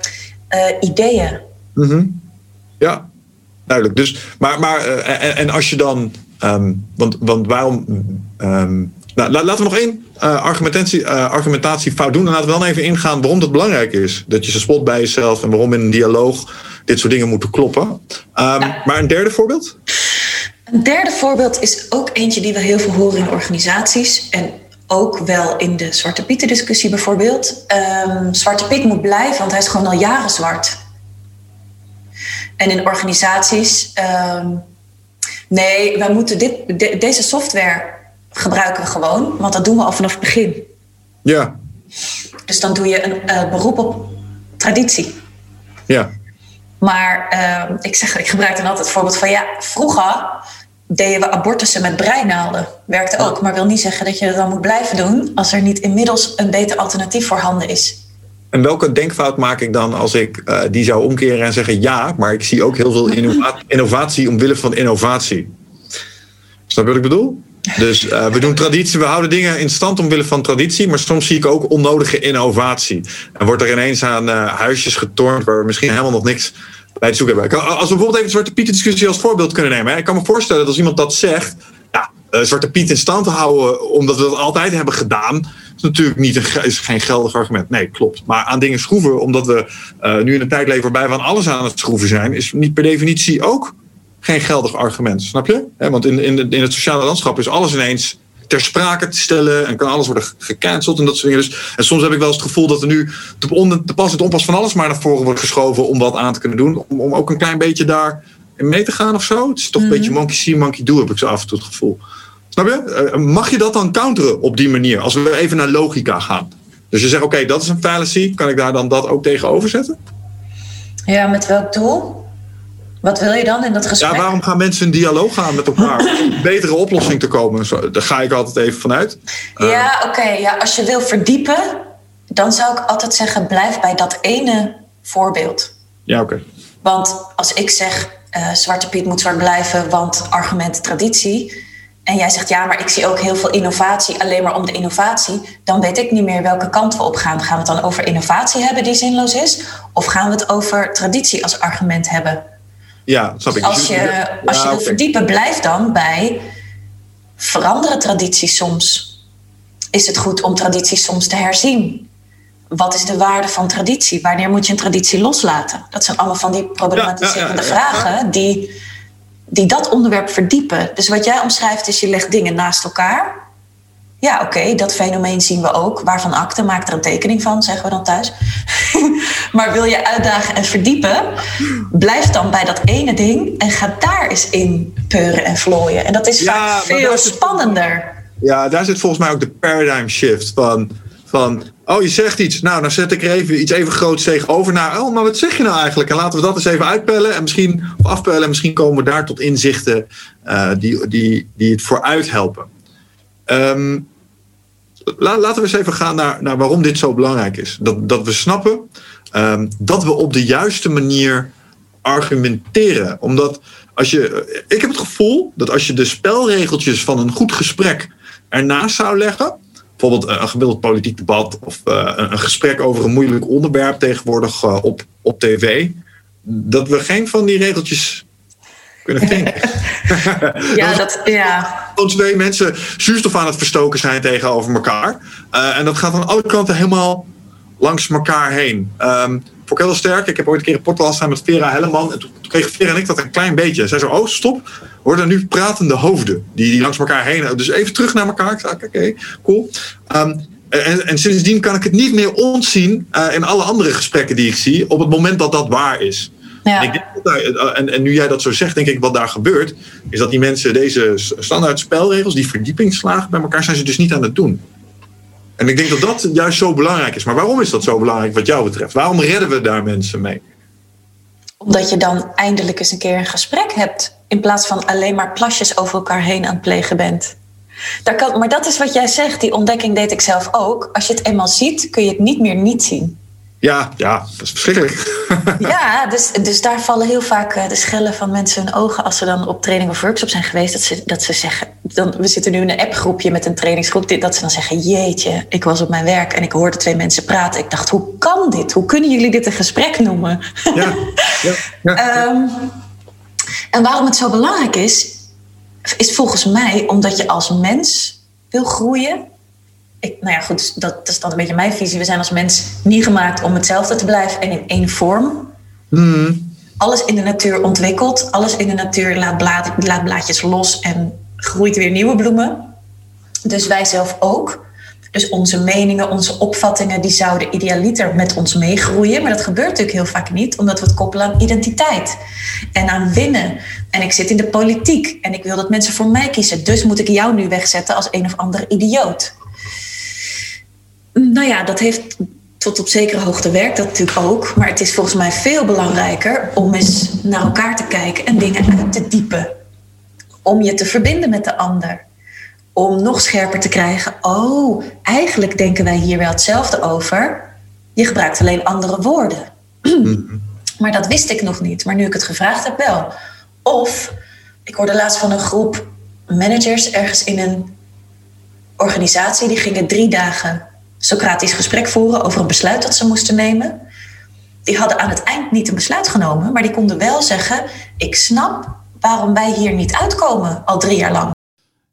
[SPEAKER 2] uh, ideeën.
[SPEAKER 1] Mm -hmm. Ja, duidelijk. Dus, maar, maar uh, en, en, als je dan. Um, want, want waarom. Um, nou, laten we nog één uh, argumentatie, argumentatiefout doen. En laten we dan even ingaan waarom dat belangrijk is. Dat je ze spot bij jezelf en waarom in een dialoog dit soort dingen moeten kloppen. Um, ja. Maar een derde voorbeeld?
[SPEAKER 2] Een derde voorbeeld is ook eentje die we heel veel horen in organisaties. En ook wel in de Zwarte Pieten discussie bijvoorbeeld. Um, Zwarte Piet moet blijven, want hij is gewoon al jaren zwart. En in organisaties, um, nee, wij moeten dit, de, deze software gebruiken gewoon, want dat doen we al vanaf het begin.
[SPEAKER 1] Ja.
[SPEAKER 2] Dus dan doe je een uh, beroep op traditie.
[SPEAKER 1] Ja.
[SPEAKER 2] Maar uh, ik, zeg, ik gebruik dan altijd het voorbeeld van ja, vroeger deden we abortussen met breinaalden. Werkte ook, maar wil niet zeggen dat je dat dan moet blijven doen als er niet inmiddels een beter alternatief voorhanden is.
[SPEAKER 1] En welke denkfout maak ik dan als ik uh, die zou omkeren en zeggen ja, maar ik zie ook heel veel innovatie, innovatie omwille van innovatie. Snap je wat ik bedoel? Dus uh, we doen traditie, we houden dingen in stand omwille van traditie, maar soms zie ik ook onnodige innovatie. En wordt er ineens aan uh, huisjes getornd waar we misschien helemaal nog niks Als we bijvoorbeeld even de Zwarte Piet discussie als voorbeeld kunnen nemen. Hè? Ik kan me voorstellen dat als iemand dat zegt, ja, uh, Zwarte Piet in stand houden omdat we dat altijd hebben gedaan, is natuurlijk niet een, is geen geldig argument. Nee, klopt. Maar aan dingen schroeven, omdat we nu in een tijd leven waarbij we aan alles aan het schroeven zijn, is niet per definitie ook geen geldig argument. Snap je? Want in, in, in het sociale landschap is alles ineens ter sprake te stellen en kan alles worden gecanceld en dat soort dingen. Dus, en soms heb ik wel eens het gevoel dat er nu te, on, te pas en te onpas van alles maar naar voren wordt geschoven om wat aan te kunnen doen. Om, om ook een klein beetje daar in mee te gaan of zo. Het is toch een mhm. beetje monkey see, monkey do, heb ik zo af en toe het gevoel. Snap je? Eh, mag je dat dan counteren op die manier? Als we even naar logica gaan. Dus je zegt, oké, dat is een fallacy. Kan ik daar dan dat ook tegenover zetten?
[SPEAKER 2] Ja, met welk doel? Wat wil je dan in dat gesprek?
[SPEAKER 1] Ja, waarom gaan mensen in dialoog gaan met elkaar? om een betere oplossing te komen. Daar ga ik altijd even vanuit.
[SPEAKER 2] Ja, oké. ja, als je wil verdiepen, dan zou ik altijd zeggen: blijf bij dat ene voorbeeld.
[SPEAKER 1] Ja, oké.
[SPEAKER 2] Want als ik zeg: uh, Zwarte Piet moet zwart blijven, want argument traditie. En jij zegt ja, maar ik zie ook heel veel innovatie alleen maar om de innovatie. Dan weet ik niet meer welke kant we op gaan. Gaan we het dan over innovatie hebben die zinloos is? Of gaan we het over traditie als argument hebben?
[SPEAKER 1] Ja, snap ik.
[SPEAKER 2] Als dus je, als je wil verdiepen, blijf dan bij veranderen tradities soms. Is het goed om tradities soms te herzien? Wat is de waarde van traditie? Wanneer moet je een traditie loslaten? Dat zijn allemaal van die problematiserende vragen die, die dat onderwerp verdiepen. Dus wat jij omschrijft is je legt dingen naast elkaar ja, oké, dat fenomeen zien we ook. Waarvan akte maakt er een tekening van, zeggen we dan thuis. maar wil je uitdagen en verdiepen, blijf dan bij dat ene ding en ga daar eens in peuren en vlooien. En dat is vaak veel spannender.
[SPEAKER 1] Ja, daar zit volgens mij ook de paradigm shift van, van oh, je zegt iets. Nou, dan zet ik er even iets even groots tegenover. Nou, oh, maar wat zeg je nou eigenlijk? En laten we dat eens even uitpellen en misschien, of afpellen. En misschien komen we daar tot inzichten uh, die, die, die het vooruit helpen. Um, laten we eens even gaan naar, naar waarom dit zo belangrijk is. Dat, dat we snappen um, dat we op de juiste manier argumenteren. Omdat als je. Ik heb het gevoel dat als je de spelregeltjes van een goed gesprek ernaast zou leggen. Bijvoorbeeld een gemiddeld politiek debat of uh, een gesprek over een moeilijk onderwerp tegenwoordig op, op tv. Dat we geen van die regeltjes kunnen denken.
[SPEAKER 2] ja, dat, ja.
[SPEAKER 1] Als twee mensen zuurstof aan het verstoken zijn tegenover elkaar. Uh, en dat gaat aan alle kanten helemaal langs elkaar heen. Um, vond ik heel sterk. Ik heb ooit een keer een podcast staan met Vera Helleman. En toen, kreeg Vera en ik dat een klein beetje. Zij zei, oh stop, worden nu pratende hoofden. Die, die langs elkaar heen. Dus even terug naar elkaar. Ik zei, oké, cool. Um, en, en, sindsdien kan ik het niet meer ontzien uh, in alle andere gesprekken die ik zie. Op het moment dat dat waar is. Ja. En, ik denk dat daar, eh, en, en, nu jij dat zo zegt, denk ik wat daar gebeurt, is dat die mensen deze standaard spelregels, die verdiepingsslagen bij elkaar, zijn ze dus niet aan het doen. En ik denk dat dat juist zo belangrijk is. Maar waarom is dat zo belangrijk wat jou betreft? Waarom redden we daar mensen mee?
[SPEAKER 2] Omdat je dan eindelijk eens een keer een gesprek hebt. In plaats van alleen maar plasjes over elkaar heen aan het plegen bent. Daar kan, maar dat is wat jij zegt. Die ontdekking deed ik zelf ook. Als je het eenmaal ziet, kun je het niet meer niet zien.
[SPEAKER 1] Ja, ja, dat is verschrikkelijk.
[SPEAKER 2] ja, dus, dus daar vallen heel vaak eh, de schellen van mensen hun ogen als ze dan op training of workshop zijn geweest. Dat ze, dat ze zeggen, dan, we zitten nu in een appgroepje met een trainingsgroep, dat ze dan zeggen, jeetje, ik was op mijn werk en ik hoorde twee mensen praten. Ik dacht, hoe kan dit? Hoe kunnen jullie dit een gesprek noemen? Ja, ja, ja, ehm, en waarom het zo belangrijk is, is volgens mij omdat je als mens wil groeien ik, nou ja, goed, dat, is dan een beetje mijn visie. We zijn als mens niet gemaakt om hetzelfde te blijven en in één vorm. Hmm. Alles in de natuur ontwikkelt, alles in de natuur laat, blaad, laat blaadjes los en groeit weer nieuwe bloemen. Dus wij zelf ook. Dus onze meningen, onze opvattingen, die zouden idealiter met ons meegroeien. Maar dat gebeurt natuurlijk heel vaak niet, omdat we het koppelen aan identiteit en aan winnen. En ik zit in de politiek en ik wil dat mensen voor mij kiezen. Dus moet ik jou nu wegzetten als een of andere idioot. Nou ja, dat heeft tot op zekere hoogte werkt dat natuurlijk ook. Maar het is volgens mij veel belangrijker om eens naar elkaar te kijken en dingen uit te diepen. Om je te verbinden met de ander. Om nog scherper te krijgen. Oh, eigenlijk denken wij hier wel hetzelfde over. Je gebruikt alleen andere woorden. Maar dat wist ik nog niet. Maar nu ik het gevraagd heb, wel. Of ik hoorde laatst van een groep managers ergens in een organisatie. Die gingen drie dagen Socratisch gesprek voeren over een besluit dat ze moesten nemen. Die hadden aan het eind niet een besluit genomen, maar die konden wel zeggen: Ik snap waarom wij hier niet uitkomen al drie jaar lang.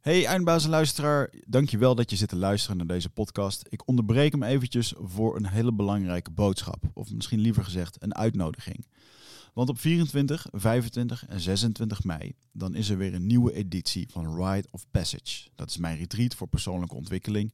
[SPEAKER 3] Hey eindbazenluisteraar, dankjewel dat je zit te luisteren naar deze podcast. Ik onderbreek hem eventjes voor een hele belangrijke boodschap. Of misschien liever gezegd een uitnodiging. Want op 24, 25 en 26 mei dan is er weer een nieuwe editie van Ride of Passage. Dat is mijn retreat voor persoonlijke ontwikkeling.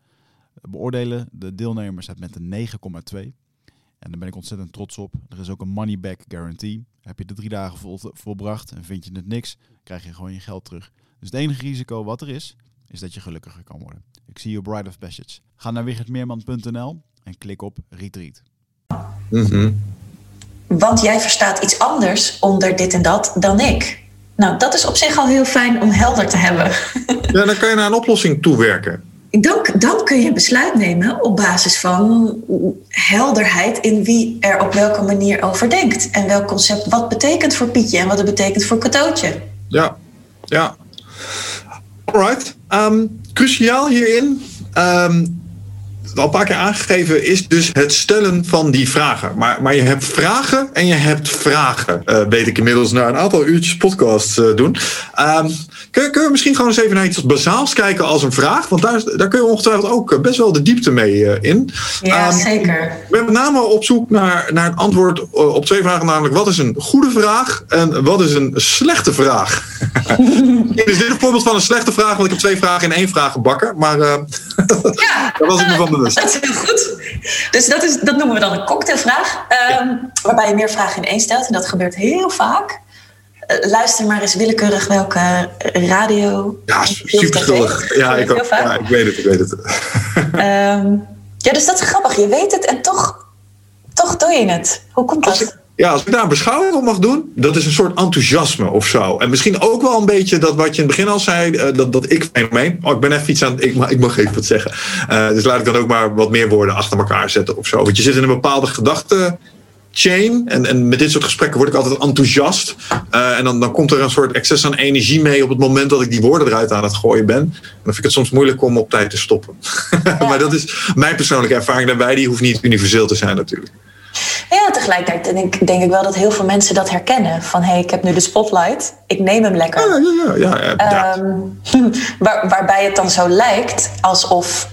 [SPEAKER 3] beoordelen de deelnemers het met een 9,2. En daar ben ik ontzettend trots op. Er is ook een money back guarantee. Heb je de drie dagen vol, volbracht en vind je het niks, krijg je gewoon je geld terug. Dus het enige risico wat er is, is dat je gelukkiger kan worden. Ik zie je Bride of Passage. Ga naar wichertmeerman.nl en klik op Retreat.
[SPEAKER 2] Mhm. Want jij verstaat iets anders onder dit en dat dan ik. Nou, dat is op zich al heel fijn om helder te hebben.
[SPEAKER 1] Ja, dan kan je naar een oplossing toewerken.
[SPEAKER 2] Dan, dan kun je besluit nemen op basis van helderheid in wie er op welke manier over denkt. En welk concept wat betekent voor Pietje en wat het betekent voor cadeautje.
[SPEAKER 1] Ja, ja. Alright. Um, cruciaal hierin, um, al een paar keer aangegeven, is dus het stellen van die vragen. Maar, maar je hebt vragen en je hebt vragen. Uh, weet ik inmiddels na een aantal uurtjes podcast uh, doen. Um, Kun, je misschien gewoon eens even naar iets als bazaals kijken als een vraag? Want daar, daar kun je ongetwijfeld ook eh, best wel de diepte mee uh, in.
[SPEAKER 2] Ja, um, zeker.
[SPEAKER 1] Ik ben met name op zoek naar, naar een antwoord uh, op twee vragen. Namelijk, wat is een goede vraag en wat is een slechte vraag? is dit een voorbeeld van een slechte vraag? Want ik heb twee vragen in één vraag gebakken. Maar uh, ja, daar was ik me van bewust.
[SPEAKER 2] Dat is heel goed. Dus dat, is, dat noemen we dan een cocktailvraag. Um, ja. Waarbij je meer vragen in één stelt. En dat gebeurt heel vaak. Eh, luister maar eens willekeurig welke radio.
[SPEAKER 1] Ja, super schuldig. Ja, ik, ook, ja, ik weet het, ik weet het.
[SPEAKER 2] um, ja, dus dat is grappig. Je weet het en toch, toch doe je het. Hoe komt dat?
[SPEAKER 1] Ik, ja, als ik daar een beschouwing op mag doen, dat is een soort enthousiasme of zo. En misschien ook wel een beetje dat wat je in het begin al zei, uh, dat, dat ik fenomeen. Oh, ik ben even iets aan ik mag, ik mag even wat zeggen. Uh, dus laat ik dan ook maar wat meer woorden achter elkaar zetten of zo. Want je zit in een bepaalde gedachte chain. En, en met dit soort gesprekken word ik altijd enthousiast. Uh, en dan, dan komt er een soort excess aan energie mee op het moment dat ik die woorden eruit aan het gooien ben. En dan vind ik het soms moeilijk om op tijd te stoppen. Ja. maar dat is mijn persoonlijke ervaring daarbij. Die hoeft niet universeel te zijn natuurlijk.
[SPEAKER 2] Ja, tegelijkertijd denk, denk ik wel dat heel veel mensen dat herkennen. Van hé, hey, ik heb nu de spotlight, ik neem hem lekker.
[SPEAKER 1] Ja, ja, ja, ja,
[SPEAKER 2] um, waar, waarbij het dan zo lijkt alsof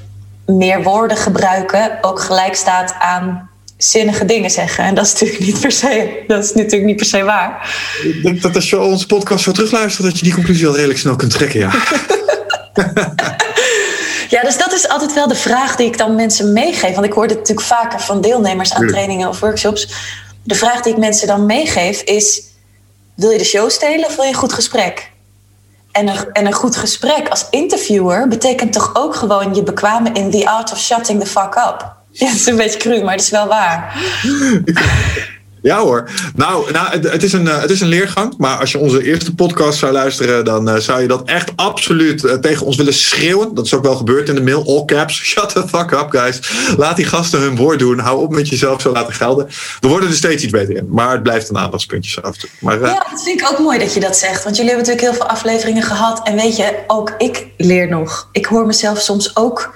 [SPEAKER 2] meer woorden gebruiken ook gelijk staat aan zinnige dingen zeggen. En dat is natuurlijk niet per se, dat is natuurlijk niet per se waar.
[SPEAKER 1] Ik denk dat als je onze podcast zo terugluistert, dat je die conclusie al redelijk snel kunt trekken, ja.
[SPEAKER 2] ja, dus dat is altijd wel de vraag die ik dan mensen meegeef. Want ik hoor dit natuurlijk vaker van deelnemers aan trainingen of workshops. De vraag die ik mensen dan meegeef is: wil je de show stelen of wil je een goed gesprek? En een, en een goed gesprek als interviewer betekent toch ook gewoon je bekwamen in the art of shutting the fuck up. Ja, het is een beetje cru, maar het is wel waar.
[SPEAKER 1] Ja hoor. Nou, nou het, het, is een, het is een leergang. Maar als je onze eerste podcast zou luisteren, dan uh, zou je dat echt absoluut uh, tegen ons willen schreeuwen. Dat is ook wel gebeurd in de mail. All caps. Shut the fuck up, guys. Laat die gasten hun woord doen. Hou op met jezelf zo laten gelden. We worden er steeds iets beter in. Maar het blijft een aandachtspuntje af en toe. Maar, uh,
[SPEAKER 2] ja, dat vind ik ook mooi dat je dat zegt. Want jullie hebben natuurlijk heel veel afleveringen gehad. En weet je, ook ik leer nog. Ik hoor mezelf soms ook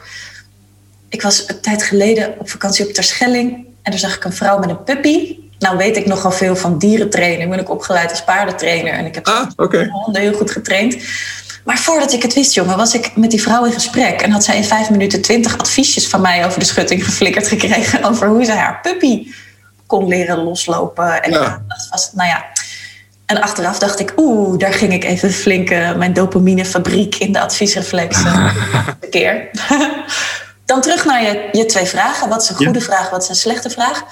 [SPEAKER 2] ik was een tijd geleden op vakantie op Terschelling. En toen zag ik een vrouw met een puppy. Nou weet ik nogal veel van dierentraining. Ben ik opgeleid als paardentrainer. En ik heb
[SPEAKER 1] ah, okay.
[SPEAKER 2] honden heel goed getraind. Maar voordat ik het wist, jongen, was ik met die vrouw in gesprek. En had zij in vijf minuten twintig adviesjes van mij over de schutting geflikkerd gekregen. Over hoe ze haar puppy kon leren loslopen. En ja. dat was, nou ja. En achteraf dacht ik, oeh, daar ging ik even flink mijn dopaminefabriek in de adviesreflex keer. Dan terug naar je, je twee vragen. Wat is een goede vraag, wat is een slechte vraag?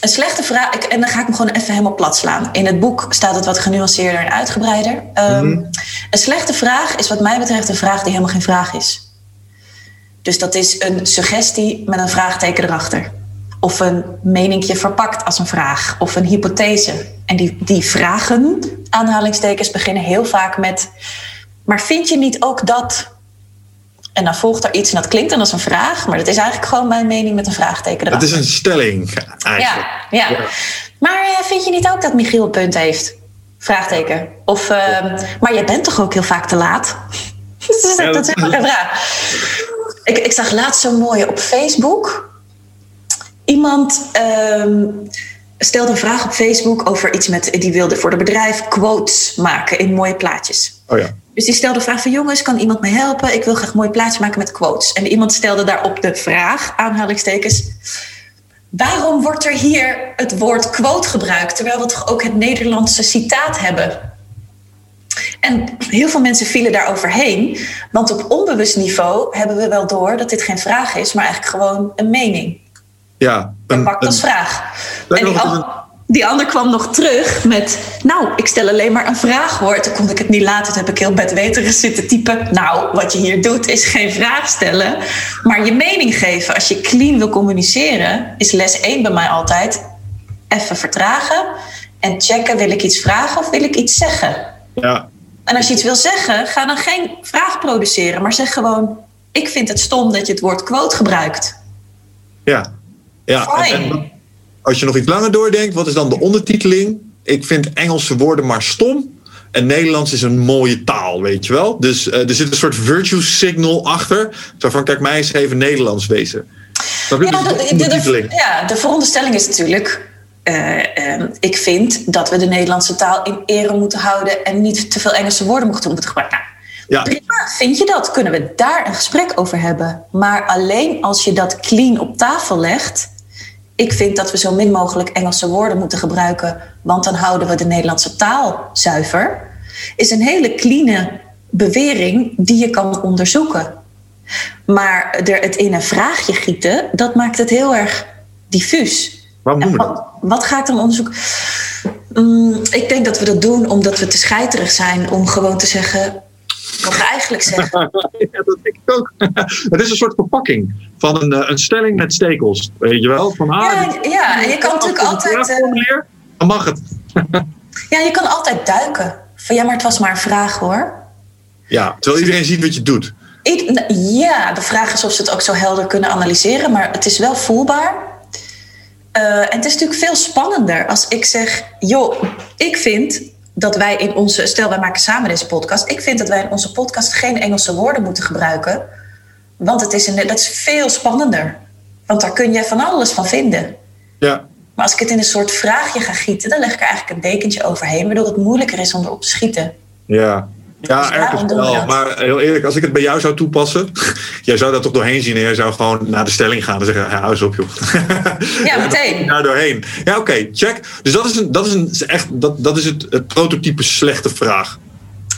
[SPEAKER 2] Een slechte vraag, en dan ga ik hem gewoon even helemaal plat slaan. In het boek staat het wat genuanceerder en uitgebreider. Ehm, mhm. Een slechte vraag is wat mij betreft een vraag die helemaal geen vraag is. Dus dat is een suggestie met een vraagteken erachter. Of een meningje verpakt als een vraag. Of een hypothese. En die, die vragen, aanhalingstekens, beginnen heel vaak met... Maar vind je niet ook dat... En dan volgt er iets en dat klinkt dan als een vraag, maar dat is eigenlijk gewoon mijn mening met een vraagteken
[SPEAKER 1] erachter. Het is een stelling eigenlijk.
[SPEAKER 2] Ja, ja. maar eh, vind je niet ook dat Michiel een punt heeft? Vraagteken. Of, uh, maar jij bent toch ook heel vaak te laat? dat is, ja, dat een vraag. Ik, ik zag laatst zo mooi op Facebook. Iemand uh, stelde een vraag op Facebook over iets met... die wilde voor het bedrijf quotes maken in mooie plaatjes.
[SPEAKER 1] Oh ja.
[SPEAKER 2] Dus die stelde de vraag van jongens, kan iemand mij helpen? Ik wil graag mooi plaatje maken met quotes. En iemand stelde daarop de vraag, aanhalingstekens... waarom wordt er hier het woord quote gebruikt... terwijl we toch ook het Nederlandse citaat hebben? En heel veel mensen vielen daar overheen. Want op onbewust niveau hebben we wel door dat dit geen vraag is... maar eigenlijk gewoon een mening.
[SPEAKER 1] Ja.
[SPEAKER 2] Een, pakt als vraag. En die, die ander kwam nog terug met... Nou, ik stel alleen maar een vraag hoor. Toen kon ik het niet laten. Toen heb ik heel bedweterig zitten typen. Nou, wat je hier doet is geen vraag stellen. Maar je mening geven. Als je clean wil communiceren... is les 1 bij mij altijd... even vertragen. En checken, wil ik iets vragen of wil ik iets zeggen?
[SPEAKER 1] Ja.
[SPEAKER 2] En als je iets wil zeggen, ga dan geen vraag produceren. Maar zeg gewoon... Ik vind het stom dat je het woord quote gebruikt.
[SPEAKER 1] Ja. Ja, en, als je nog iets langer doordenkt, wat is dan de ondertiteling? Ik vind Engelse woorden maar stom. En Nederlands is een mooie taal, weet je wel. Dus uh, er zit een soort virtue signal achter. Zo van, kijk, mij eens even Nederlands wezen.
[SPEAKER 2] Ja, de, de, ja, de veronderstelling is natuurlijk... Uh, uh, ik vind dat we de Nederlandse taal in ere moeten houden... en niet te veel Engelse woorden moeten, moeten gebruiken. Nou, ja. Prima, vind je dat? Kunnen we daar een gesprek over hebben? Maar alleen als je dat clean op tafel legt ik vind dat we zo min mogelijk Engelse woorden moeten gebruiken, want dan houden we de Nederlandse taal zuiver, is een hele clean bewering die je kan onderzoeken. Maar er het in een vraagje gieten, dat maakt het heel erg diffuus.
[SPEAKER 1] Waarom doen we dat?
[SPEAKER 2] Wat, ga ik dan onderzoeken? Mm, ik denk dat we dat doen omdat we te scheiterig zijn om gewoon te zeggen: wat we eigenlijk zeggen.
[SPEAKER 1] ja, dat denk ik ook. het is een soort verpakking van een, eh, een stelling met stekels. Weet je wel? Van,
[SPEAKER 2] ah, ja, ja, je kan natuurlijk altijd.
[SPEAKER 1] Uh, dan mag het.
[SPEAKER 2] ja, je kan altijd duiken. Van ja, maar het was maar een vraag hoor.
[SPEAKER 1] Ja, terwijl iedereen ziet wat je doet.
[SPEAKER 2] Ik, ja, de vraag is of ze het ook zo helder kunnen analyseren, maar het is wel voelbaar. Uh, en het is natuurlijk veel spannender als ik zeg: joh, ik vind dat wij in onze, stel wij maken samen deze podcast, ik vind dat wij in onze podcast geen Engelse woorden moeten gebruiken, want het is een, dat is veel spannender. Want daar kun je van alles van vinden.
[SPEAKER 1] Ja.
[SPEAKER 2] Maar als ik het in een soort vraagje ga gieten, dan leg ik er eigenlijk een dekentje overheen, waardoor het moeilijker is om erop te schieten.
[SPEAKER 1] Ja, ja, dus ergens wel. Maar heel eerlijk, als ik het bij jou zou toepassen, jij zou dat toch doorheen zien en jij zou gewoon naar de stelling gaan en zeggen: hou eens op, joh.
[SPEAKER 2] Ja, meteen.
[SPEAKER 1] Daar doorheen. Ja, oké, check. Dus dat is, een, dat is, een, echt, dat, dat is het, het prototype slechte vraag.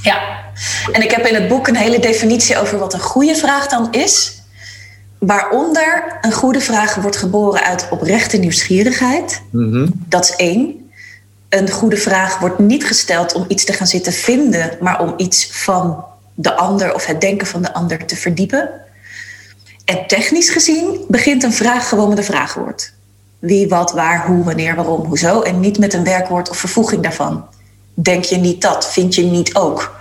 [SPEAKER 2] Ja, en ik heb in het boek een hele definitie over wat een goede vraag dan is. Waaronder een goede vraag wordt geboren uit oprechte nieuwsgierigheid.
[SPEAKER 1] Mm
[SPEAKER 2] Dat is één een goede vraag wordt niet gesteld om iets te gaan zitten vinden, maar om iets van de ander of het denken van de ander te verdiepen. En technisch gezien begint een vraag gewoon met een vraagwoord. Wie, wat, waar, hoe, wanneer, waarom, hoezo. En niet met een werkwoord of vervoeging daarvan. Denk je niet dat? Vind je niet ook?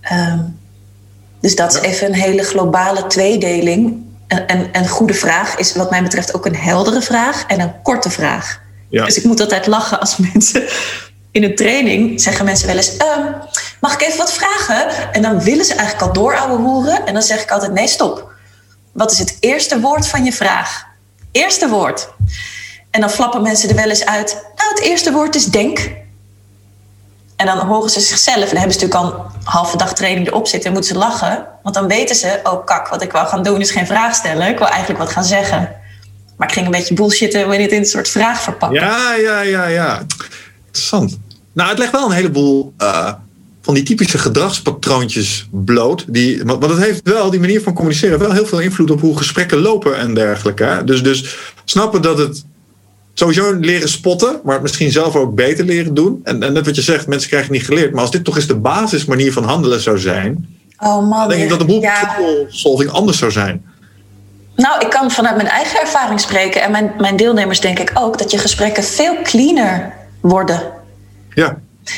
[SPEAKER 2] Ehm, dus dat is even een hele globale tweedeling. Een, een goede vraag is wat mij betreft ook een heldere vraag en een korte vraag. Dus ik moet altijd lachen als mensen in een training zeggen mensen wel eens: ehm, Mag ik even wat vragen? En dan willen ze eigenlijk al horen En dan zeg ik altijd: Nee, stop. Wat is het eerste woord van je vraag? Eerste woord. En dan flappen mensen er wel eens uit. Nou, het eerste woord is denk. En dan horen ze zichzelf. En dan hebben ze natuurlijk al een halve dag training erop zitten. En moeten ze lachen. Want dan weten ze, oh kak, wat ik wil gaan doen is geen vraag stellen. Ik wil eigenlijk wat gaan zeggen. Maar ik ging een beetje bullshitten wanneer het in een soort vraag verpakken.
[SPEAKER 1] Ja, ja, ja, ja. Interessant. Nou, het legt wel een heleboel uh, van die typische gedragspatroontjes bloot. Die, want het heeft wel, die manier van communiceren, wel heel veel invloed op hoe gesprekken lopen en dergelijke. Hè? Dus, dus snappen dat het sowieso leren spotten, maar het misschien zelf ook beter leren doen. En, en net wat je zegt, mensen krijgen niet geleerd. Maar als dit toch eens de basismanier van handelen zou zijn,
[SPEAKER 2] oh man,
[SPEAKER 1] dan denk ik dat de boel ja. solving anders zou zijn.
[SPEAKER 2] Nou, ik kan vanuit mijn eigen ervaring spreken en mijn, mijn deelnemers denk ik ook dat je gesprekken veel cleaner worden.
[SPEAKER 1] Ja.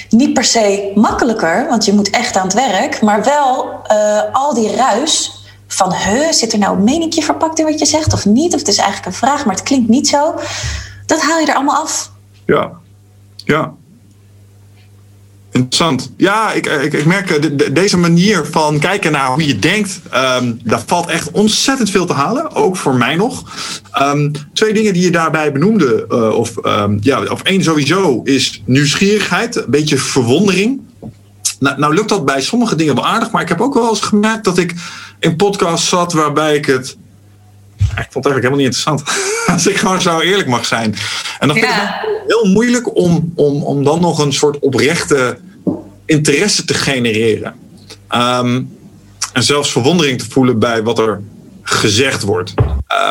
[SPEAKER 2] Niet per se makkelijker, want je moet echt aan het werk, maar wel uh, al die ruis van, he, zit er nou een meninkje verpakt in wat je zegt of niet? Of het is eigenlijk een vraag, maar het klinkt niet zo. Dat haal je er allemaal af.
[SPEAKER 1] Ja, ja. Interessant. Ja, ik, ik, ik merk de, deze manier van kijken naar hoe je denkt, um, daar valt echt ontzettend veel te halen. Ook voor mij nog. Um, twee dingen die je daarbij benoemde, uh, of, um, ja, of één sowieso, is nieuwsgierigheid, een beetje verwondering. Nou, nou lukt dat bij sommige dingen wel aardig, maar ik heb ook wel eens gemerkt dat ik in podcasts zat waarbij ik het ik vond het eigenlijk helemaal niet interessant. Als ik gewoon zo eerlijk mag zijn. En dan vind ik het heel moeilijk om, om, om dan nog een soort oprechte interesse te genereren. Um, en zelfs verwondering te voelen bij wat er gezegd wordt.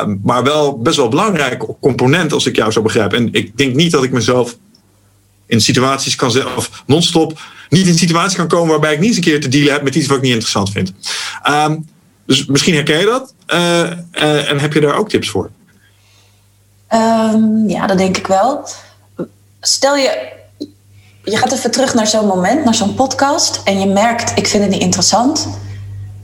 [SPEAKER 1] Um, maar wel best wel belangrijk component als ik jou zo begrijp. En ik denk niet dat ik mezelf in situaties kan of non-stop niet in situaties kan komen waarbij ik niet eens een keer te dealen heb met iets wat ik niet interessant vind. Um, dus misschien herken je dat. Uh, uh, en heb je daar ook tips voor?
[SPEAKER 2] Um, ja, dat denk ik wel. Stel je, je gaat even terug naar zo'n moment, naar zo'n podcast. En je merkt, ik vind het niet interessant.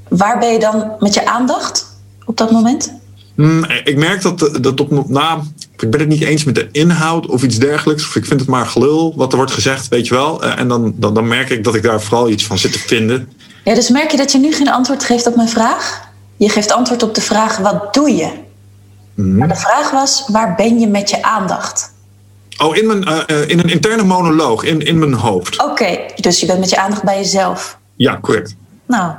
[SPEAKER 2] Waar ben je dan met je aandacht op dat moment?
[SPEAKER 1] Mm, ik merk dat, dat op, nou, ik ben het niet eens met de inhoud of iets dergelijks. Of ik vind het maar gelul wat er wordt gezegd, weet je wel. Uh, en dan, dan, dan merk ik dat ik daar vooral iets van zit te vinden.
[SPEAKER 2] Ja, dus merk je dat je nu geen antwoord geeft op mijn vraag? Je geeft antwoord op de vraag: wat doe je? Mm. Maar de vraag was: waar ben je met je aandacht?
[SPEAKER 1] Oh, in, mijn, uh, in een interne monoloog, in, in mijn hoofd.
[SPEAKER 2] Oké, okay, dus je bent met je aandacht bij jezelf.
[SPEAKER 1] Ja, correct.
[SPEAKER 2] Nou,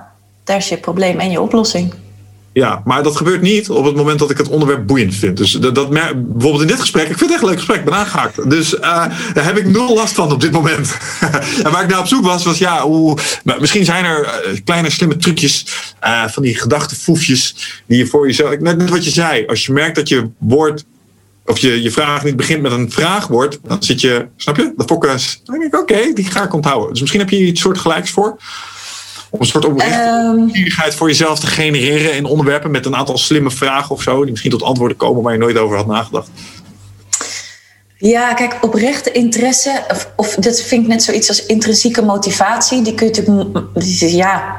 [SPEAKER 2] daar is je probleem en je oplossing.
[SPEAKER 1] Ja, maar dat gebeurt niet op het moment dat ik het onderwerp boeiend vind. Dus dat, dat bijvoorbeeld in dit gesprek, ik vind het echt een leuk gesprek, ik ben aangehaakt. Dus uh, daar heb ik nul last van op dit moment. en waar ik naar op zoek was, was ja, misschien zijn er uh, kleine slimme trucjes uh, van die gedachtefoefjes die je voor jezelf. Net, wat je zei, als je merkt dat je woord of je, je vraag niet begint met een vraagwoord, dan zit je, snap je? De fokkers, dan denk ik, oké, die ga ik onthouden. Dus misschien heb je iets soortgelijks voor. Om een soort oprechte voor jezelf te genereren in onderwerpen met een aantal slimme vragen of zo, die misschien tot antwoorden komen waar je nooit over had nagedacht.
[SPEAKER 2] Ja, kijk, oprechte interesse, of, of dat vind ik net zoiets als intrinsieke motivatie, die kun je natuurlijk, ja,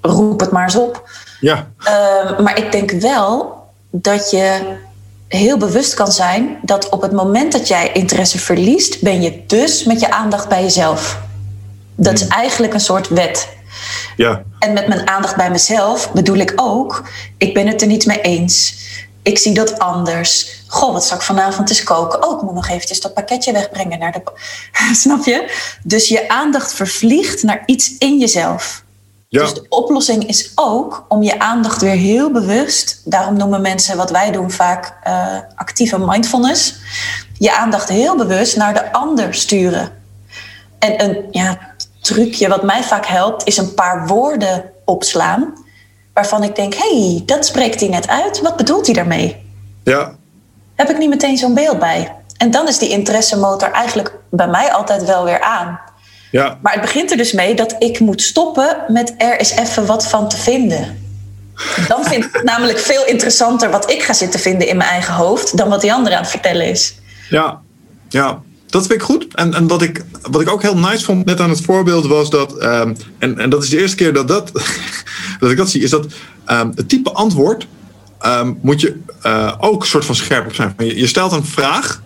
[SPEAKER 2] roep het maar eens op.
[SPEAKER 1] Ja.
[SPEAKER 2] Uh, maar ik denk wel dat je heel bewust kan zijn dat op het moment dat jij interesse verliest, ben je dus met je aandacht bij jezelf. Dat is eigenlijk een soort wet.
[SPEAKER 1] Ja.
[SPEAKER 2] En met mijn aandacht bij mezelf bedoel ik ook, ik ben het er niet mee eens. Ik zie dat anders. Goh, wat zal ik vanavond eens koken? Oh, ik moet nog eventjes dat pakketje wegbrengen naar de. Snap je? Dus je aandacht vervliegt naar iets in jezelf. Ja. Dus de oplossing is ook om je aandacht weer heel bewust, daarom noemen mensen wat wij doen vaak uh, actieve mindfulness, je aandacht heel bewust naar de ander sturen. En een ja, trucje wat mij vaak helpt, is een paar woorden opslaan. Waarvan ik denk, hé, hey, dat spreekt hij net uit. Wat bedoelt hij daarmee?
[SPEAKER 1] Ja.
[SPEAKER 2] Heb ik niet meteen zo'n beeld bij. En dan is die interessemotor eigenlijk bij mij altijd wel weer aan.
[SPEAKER 1] Ja.
[SPEAKER 2] Maar het begint er dus mee dat ik moet stoppen met er is even wat van te vinden. Dan vind ik het namelijk veel interessanter wat ik ga zitten vinden in mijn eigen hoofd dan wat die andere aan het vertellen is.
[SPEAKER 1] Ja, ja dat vind ik goed. En, en wat, ik, wat ik ook heel nice vond net aan het voorbeeld was dat, um, en, en dat is de eerste keer dat, dat, dat ik dat zie, is dat um, het type antwoord um, moet je uh, ook een soort van scherp op zijn. Je, je stelt een vraag.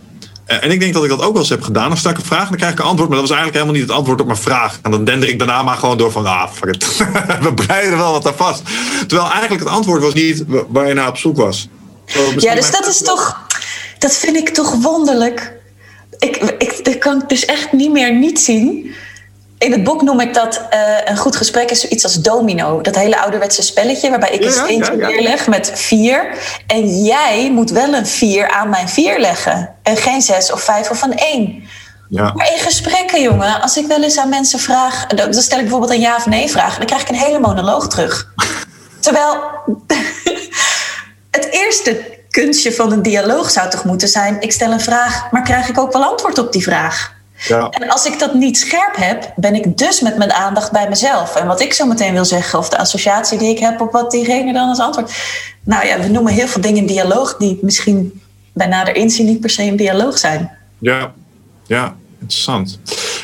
[SPEAKER 1] Uh, en ik denk dat ik dat ook wel eens heb gedaan. Dan stel ik een vraag en dan krijg ik een antwoord. Maar dat was eigenlijk helemaal niet het antwoord op mijn vraag. En dan dender ik daarna maar gewoon door van, ah, fuck it. We breiden wel wat aan vast. Terwijl eigenlijk het antwoord was niet waar je naar op zoek was.
[SPEAKER 2] Ja, dus dat is toch, dat vind ik toch wonderlijk. Ik, ik, dat kan ik dus echt niet meer niet zien. In het boek noem ik dat uh, een goed gesprek is zoiets als domino. Dat hele ouderwetse spelletje waarbij ik een steentje ja, neerleg met vier. En jij moet wel een vier aan mijn vier leggen. En geen zes of vijf of een één. Ja. Maar in gesprekken, jongen, als ik wel eens aan mensen vraag... dan stel ik bijvoorbeeld een ja of nee vraag... dan krijg ik een hele monoloog terug. Terwijl het eerste kunstje van een dialoog zou toch moeten zijn... ik stel een vraag, maar krijg ik ook wel antwoord op die vraag? Ja. En als ik dat niet scherp heb, ben ik dus met mijn aandacht bij mezelf. En wat ik zo meteen wil zeggen, of de associatie die ik heb op wat diegene dan als antwoord. Nou ja, we noemen heel veel dingen dialoog die misschien bij nader inzien niet per se een dialoog zijn.
[SPEAKER 1] Ja, ja, interessant.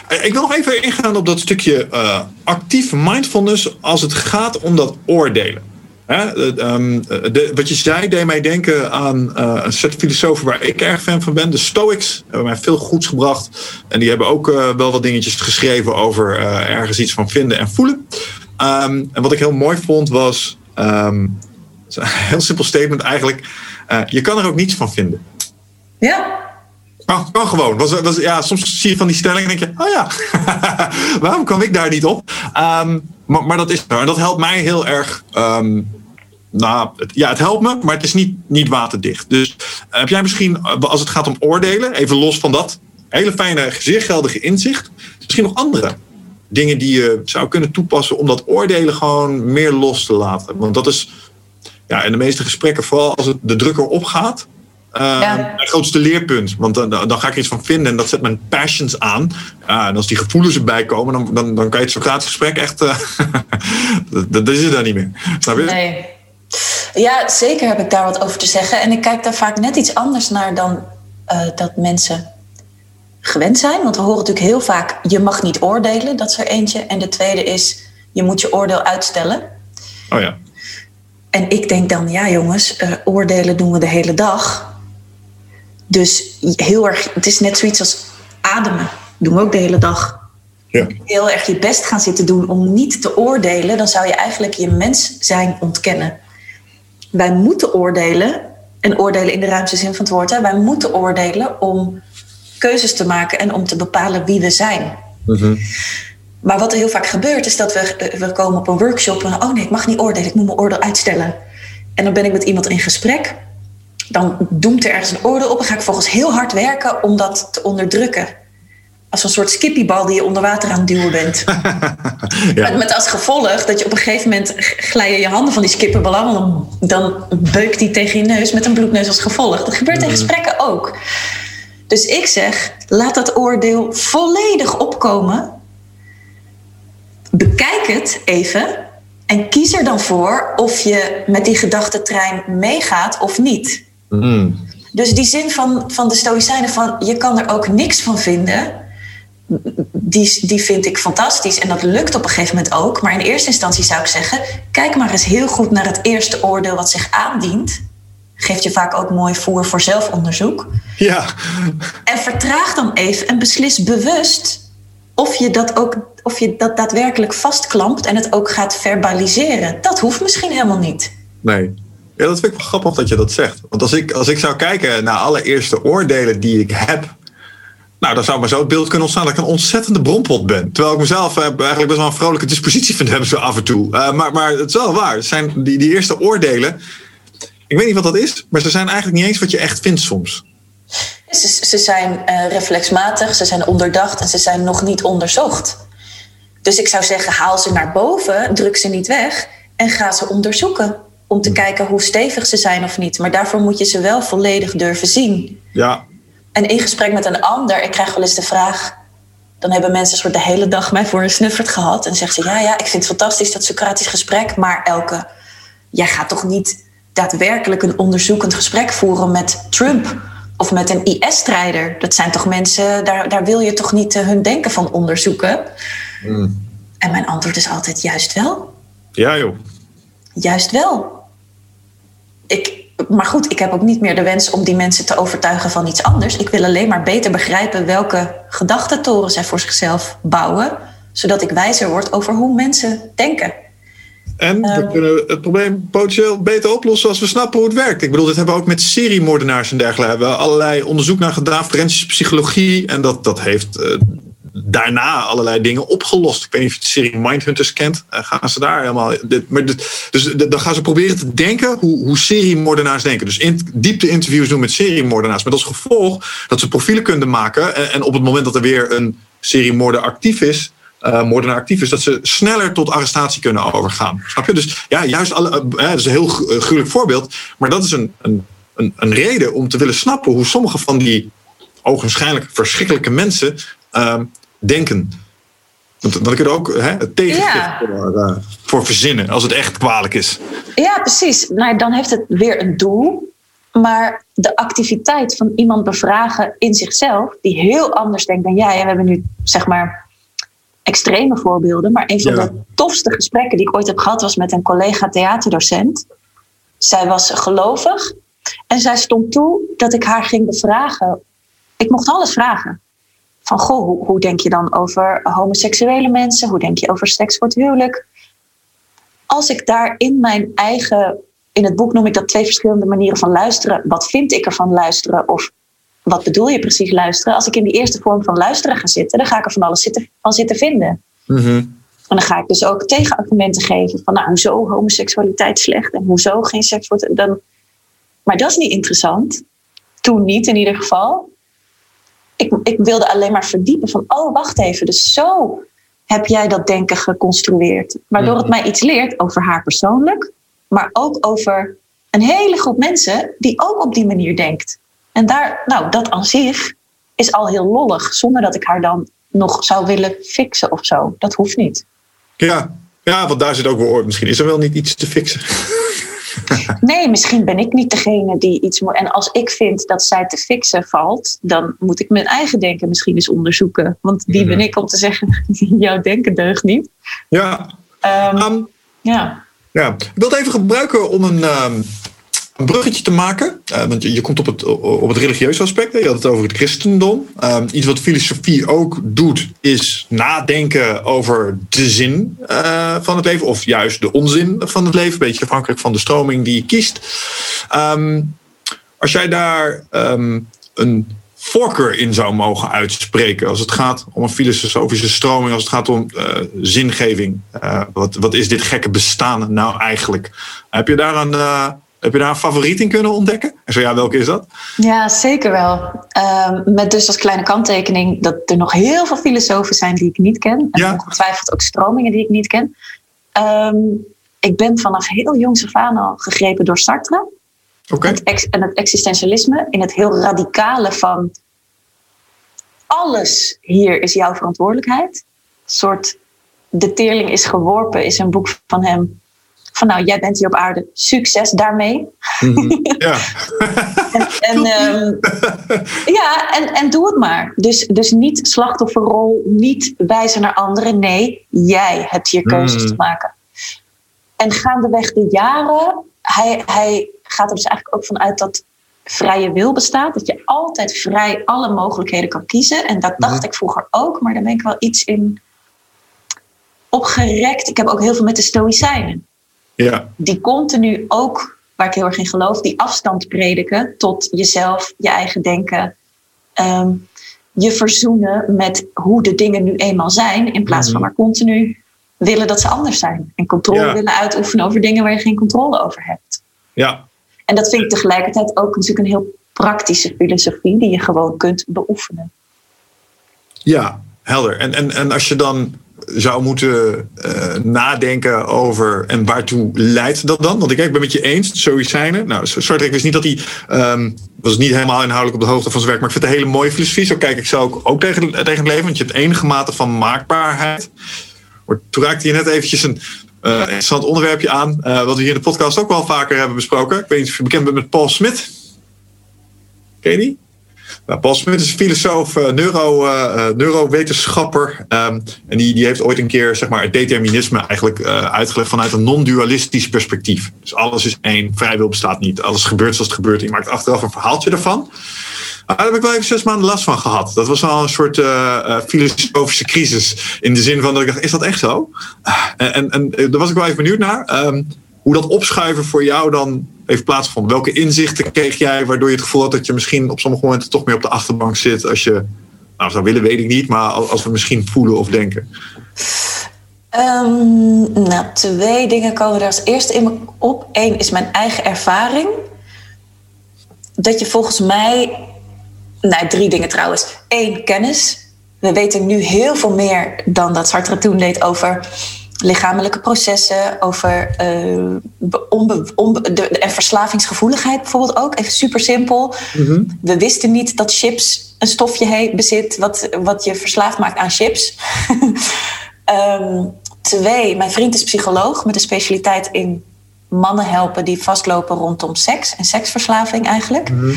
[SPEAKER 1] Eh, ik wil nog even ingaan op dat stukje uh, actief mindfulness als het gaat om dat oordelen. Ehm, de, wat je zei deed mij denken aan uh, een set filosofen waar ik erg fan van ben. De Stoics hebben mij veel goeds gebracht. En die hebben ook wel wat dingetjes geschreven over ergens iets van vinden en voelen. Um, en wat ik heel mooi vond was... Um, een heel simpel statement eigenlijk. je kan er ook niets van vinden.
[SPEAKER 2] Ja.
[SPEAKER 1] Kan, gewoon. Was, ja, soms zie je van die stellingen en denk je... Oh ja, waarom kwam ik daar niet op? maar, maar dat is er. En dat helpt mij heel erg... Nou, het, ja, het helpt me, maar het is niet, niet waterdicht. Dus eh, heb jij misschien, eh, als het gaat om oordelen, even los van dat hele fijne, zeer geldige inzicht, misschien nog andere dingen die je zou kunnen toepassen om dat oordelen gewoon meer los te laten? Want dat is ja, in de meeste gesprekken, vooral als het de drukker opgaat, uh, ja. het grootste leerpunt. Want dan, dan ga ik er iets van vinden en dat zet mijn passions aan. En als die gevoelens erbij komen, dan, dan, dan kan je het Socratisch gesprek echt. Uh, dat, dat, is het dan niet meer. Snap je?
[SPEAKER 2] Nee. Ja, zeker heb ik daar wat over te zeggen. En ik kijk daar vaak net iets anders naar dan uh, dat mensen gewend zijn. Want we horen natuurlijk heel vaak: je mag niet oordelen. Dat is er eentje. En de tweede is: je moet je oordeel uitstellen.
[SPEAKER 1] Oh ja.
[SPEAKER 2] En ik denk dan: ja, jongens, uh, oordelen doen we de hele dag. Dus heel erg, het is net zoiets als ademen. Doen we ook de hele dag. Ja. Heel erg je best gaan zitten doen om niet te oordelen, dan zou je eigenlijk je mens zijn ontkennen wij moeten oordelen, en oordelen in de ruimste zin van het woord, hè, wij moeten oordelen om keuzes te maken en om te bepalen wie we zijn. Mhm. Maar wat er heel vaak gebeurt, is dat we, eh, we komen op een workshop en oh nee, ik mag niet oordelen, ik moet mijn oordeel uitstellen. En dan ben ik met iemand in gesprek. Dan doemt er ergens een oordeel op en ga ik volgens heel hard werken om dat te onderdrukken als een soort skippiebal die je onder water aan het duwen bent. ja. met, met, als gevolg dat je op een gegeven moment glijden je handen van die skipperbal af. Dan, dan beukt die tegen je neus met een bloedneus als gevolg. Dat gebeurt in mm. gesprekken ook. Dus ik zeg, laat dat oordeel volledig opkomen. Bekijk het even. En kies er dan voor of je met die gedachtentrein meegaat of niet. Mm. Dus die zin van, van de Stoïcijnen van je kan er ook niks van vinden die, die vind ik fantastisch. En dat lukt op een gegeven moment ook. Maar in eerste instantie zou ik zeggen: kijk maar eens heel goed naar het eerste oordeel wat zich aandient. Geeft je vaak ook mooi voer voor zelfonderzoek.
[SPEAKER 1] Ja.
[SPEAKER 2] En vertraag dan even en beslis bewust of je dat ook of je dat daadwerkelijk vastklampt en het ook gaat verbaliseren. Dat hoeft misschien helemaal niet.
[SPEAKER 1] Nee. Ja, dat vind ik wel grappig dat je dat zegt. Want als ik, als ik zou kijken naar alle eerste oordelen die ik heb nou, dan zou maar zo het beeld kunnen ontstaan dat ik een ontzettende bronpot ben. Terwijl ik mezelf uh, eigenlijk best wel een vrolijke dispositie vind hebben zo af en toe. Uh, maar, maar het is wel waar. Het zijn die, die eerste oordelen. Ik weet niet wat dat is, maar ze zijn eigenlijk niet eens wat je echt vindt soms.
[SPEAKER 2] Ze, ze zijn uh, reflexmatig, ze zijn onderdacht en ze zijn nog niet onderzocht. Dus ik zou zeggen, haal ze naar boven, druk ze niet weg en ga ze onderzoeken. Om te kijken hoe stevig ze zijn of niet. Maar daarvoor moet je ze wel volledig durven zien.
[SPEAKER 1] Ja,
[SPEAKER 2] en in gesprek met een ander, ik krijg wel eens de vraag. Dan hebben mensen soort de hele dag mij voor een snuffert gehad. En zeggen ze: Ja, ja, ik vind het fantastisch dat Socratisch gesprek. Maar Elke, jij gaat toch niet daadwerkelijk een onderzoekend gesprek voeren met Trump of met een IS-strijder? Dat zijn toch mensen, daar, daar wil je toch niet eh, hun denken van onderzoeken? Mm. En mijn antwoord is altijd: Juist wel.
[SPEAKER 1] Ja, joh.
[SPEAKER 2] Juist wel. Ik, maar goed, ik heb ook niet meer de wens om die mensen te overtuigen van iets anders. Ik wil alleen maar beter begrijpen welke gedachtentoren zij voor zichzelf bouwen, zodat ik wijzer word over hoe mensen denken.
[SPEAKER 1] En we ehm. kunnen het probleem potentieel beter oplossen als we snappen hoe het werkt. Ik bedoel, dit hebben we ook met seriemoordenaars en dergelijke. We hebben allerlei onderzoek naar gedaan, forensische psychologie. En dat, dat heeft uh, daarna allerlei dingen opgelost. Ik weet niet of je de serie Mindhunters kent. Uh, gaan ze daar helemaal. Dit, maar dus dan gaan ze proberen te denken hoe, hoe seriemoordenaars denken. Dus in, diepte interviews doen met seriemoordenaars. Met als gevolg dat ze profielen kunnen maken. En, op het moment dat er weer een seriemoorder actief is uh, moordenaar actief is, dat ze sneller tot arrestatie kunnen overgaan. Snap je? Dus ja, juist alle, uh, dat is een heel gruwelijk voorbeeld, maar dat is een, een, een, reden om te willen snappen hoe sommige van die ogenschijnlijk verschrikkelijke mensen uh, denken. Want dan kun je er ook hè, het tegengewicht voor, voor, verzinnen als het echt kwalijk is.
[SPEAKER 2] Ja, precies. Nou, dan heeft het weer een doel. Maar de activiteit van iemand bevragen in zichzelf, die heel anders denkt dan jij. En we hebben nu zeg maar extreme voorbeelden. Maar een van de tofste gesprekken die ik ooit heb gehad was met een collega theaterdocent. Zij was gelovig en zij stond toe dat ik haar ging bevragen. Ik mocht alles vragen. Van goh, hoe, hoe denk je dan over homoseksuele mensen? Hoe denk je over seks voor het huwelijk? Als ik daar in mijn eigen, in het boek noem ik dat twee verschillende manieren van luisteren. Wat vind ik ervan luisteren? Of wat bedoel je precies luisteren? Als ik in die eerste vorm van luisteren ga zitten, dan ga ik er van alles zitten, van zitten vinden. Mhm. En dan ga ik dus ook tegenargumenten geven van, nou, hoezo homoseksualiteit slecht en hoezo geen seks wordt. Dan... Maar dat is niet interessant. Toen niet in ieder geval. Ik, ik wilde alleen maar verdiepen van, oh, wacht even, dus zo heb jij dat denken geconstrueerd. Waardoor het mhm. mij iets leert over haar persoonlijk, maar ook over een hele groep mensen die ook op die manier denkt. En daar, nou, dat aan zich is al heel lollig, zonder dat ik haar dan nog zou willen fixen of zo. Dat hoeft niet.
[SPEAKER 1] Ja, ja want daar zit ook wel Misschien is er wel niet iets te fixen.
[SPEAKER 2] nee, misschien ben ik niet degene die iets moet. En als ik vind dat zij te fixen valt, dan moet ik mijn eigen denken misschien eens onderzoeken. Want die ben mhm. ik om te zeggen: jouw denken deugt niet.
[SPEAKER 1] Ja.
[SPEAKER 2] Um, ja.
[SPEAKER 1] ja. Ik wil het even gebruiken om een. Um, een bruggetje te maken. Uh, want je, je, komt op het, op het religieuze aspect. Hè? Je had het over het christendom. Um, iets wat filosofie ook doet, is nadenken over de zin uh, van het leven. Of juist de onzin van het leven. Beetje afhankelijk van de stroming die je kiest. Um, als jij daar um, een voorkeur in zou mogen uitspreken. Als het gaat om een filosofische stroming, als het gaat om uh, zingeving. Wat, wat is dit gekke bestaan nou eigenlijk? Heb je daar een, heb je daar een favoriet in kunnen ontdekken? En zo ja, welke is dat?
[SPEAKER 2] Ja, zeker wel. Um, met dus als kleine kanttekening dat er nog heel veel filosofen zijn die ik niet ken. En ja. ongetwijfeld ook stromingen die ik niet ken. Um, ik ben vanaf heel jongs af aan al gegrepen door Sartre.
[SPEAKER 1] Okay.
[SPEAKER 2] Het en het existentialisme in het heel radicale van alles hier is jouw verantwoordelijkheid. Een soort De Teerling is geworpen is een boek van hem van nou, jij bent hier op aarde, succes daarmee.
[SPEAKER 1] Mhm. Ja.
[SPEAKER 2] en, en, ehm, ja, en, en doe het maar. Dus, dus niet slachtofferrol, niet wijzen naar anderen. Nee, jij hebt hier keuzes mhm. te maken. En gaandeweg de jaren, hij, hij gaat er dus eigenlijk ook vanuit dat vrije wil bestaat. Dat je altijd vrij alle mogelijkheden kan kiezen. En dat dacht mhm. ik vroeger ook, maar daar ben ik wel iets in opgerekt. Ik heb ook heel veel met de Stoïcijnen.
[SPEAKER 1] Ja.
[SPEAKER 2] Die continu ook, waar ik heel erg in geloof, die afstand prediken tot jezelf, je eigen denken. Ehm, je verzoenen met hoe de dingen nu eenmaal zijn, in plaats van mhm. maar continu willen dat ze anders zijn. En controle willen uitoefenen over dingen waar je geen controle over hebt.
[SPEAKER 1] Ja.
[SPEAKER 2] En dat vind ik tegelijkertijd ook natuurlijk een heel praktische filosofie die je gewoon kunt beoefenen.
[SPEAKER 1] Ja, helder. En, en, en als je dan zou moeten uh, nadenken over en waartoe leidt dat dan? Want ik, ik ben met je eens, Stoïcijnen. Nou, Sartre, ik wist niet dat hij, um, was niet helemaal inhoudelijk op de hoogte van zijn werk, maar ik vind het een hele mooie filosofie. Zo kijk ik zo ook, tegen, tegen het leven, want je hebt enige mate van maakbaarheid. Toen raakte je net eventjes een uh, interessant onderwerpje aan, uh, wat we hier in de podcast ook wel vaker hebben besproken. Ik weet niet of je bekend bent met Paul Smit. Ken je die? Nou, Paul Smit is filosoof, uh, neuro, uh, neurowetenschapper. Um, en die, die heeft ooit een keer zeg maar, het determinisme eigenlijk uitgelegd vanuit een non-dualistisch perspectief. Dus alles is één, vrijwil bestaat niet. Alles gebeurt zoals het gebeurt. Je maakt achteraf een verhaaltje ervan. daar heb ik wel even zes maanden last van gehad. Dat was wel een soort filosofische crisis. In de zin van dat ik dacht, is dat echt zo? en, en, en daar was ik wel even benieuwd naar. Um, hoe dat opschuiven voor jou dan heeft plaatsgevonden. Welke inzichten kreeg jij waardoor je het gevoel had dat je misschien op sommige momenten toch meer op de achterbank zit als je nou, zou willen, weet ik niet, maar als we misschien voelen of denken?
[SPEAKER 2] Um, nou, twee dingen komen er als eerste in me op. Eén is mijn eigen ervaring. Dat je volgens mij. Nou, drie dingen trouwens. Eén, kennis. We weten nu heel veel meer dan dat Sartre toen deed over lichamelijke processen, over uh, onbe, onbe, de, en verslavingsgevoeligheid bijvoorbeeld ook. Even super simpel. Mhm. We wisten niet dat chips een stofje bezit wat, wat je verslaafd maakt aan chips. um, twee, mijn vriend is psycholoog met een specialiteit in mannen helpen die vastlopen rondom seks en seksverslaving eigenlijk. Mhm.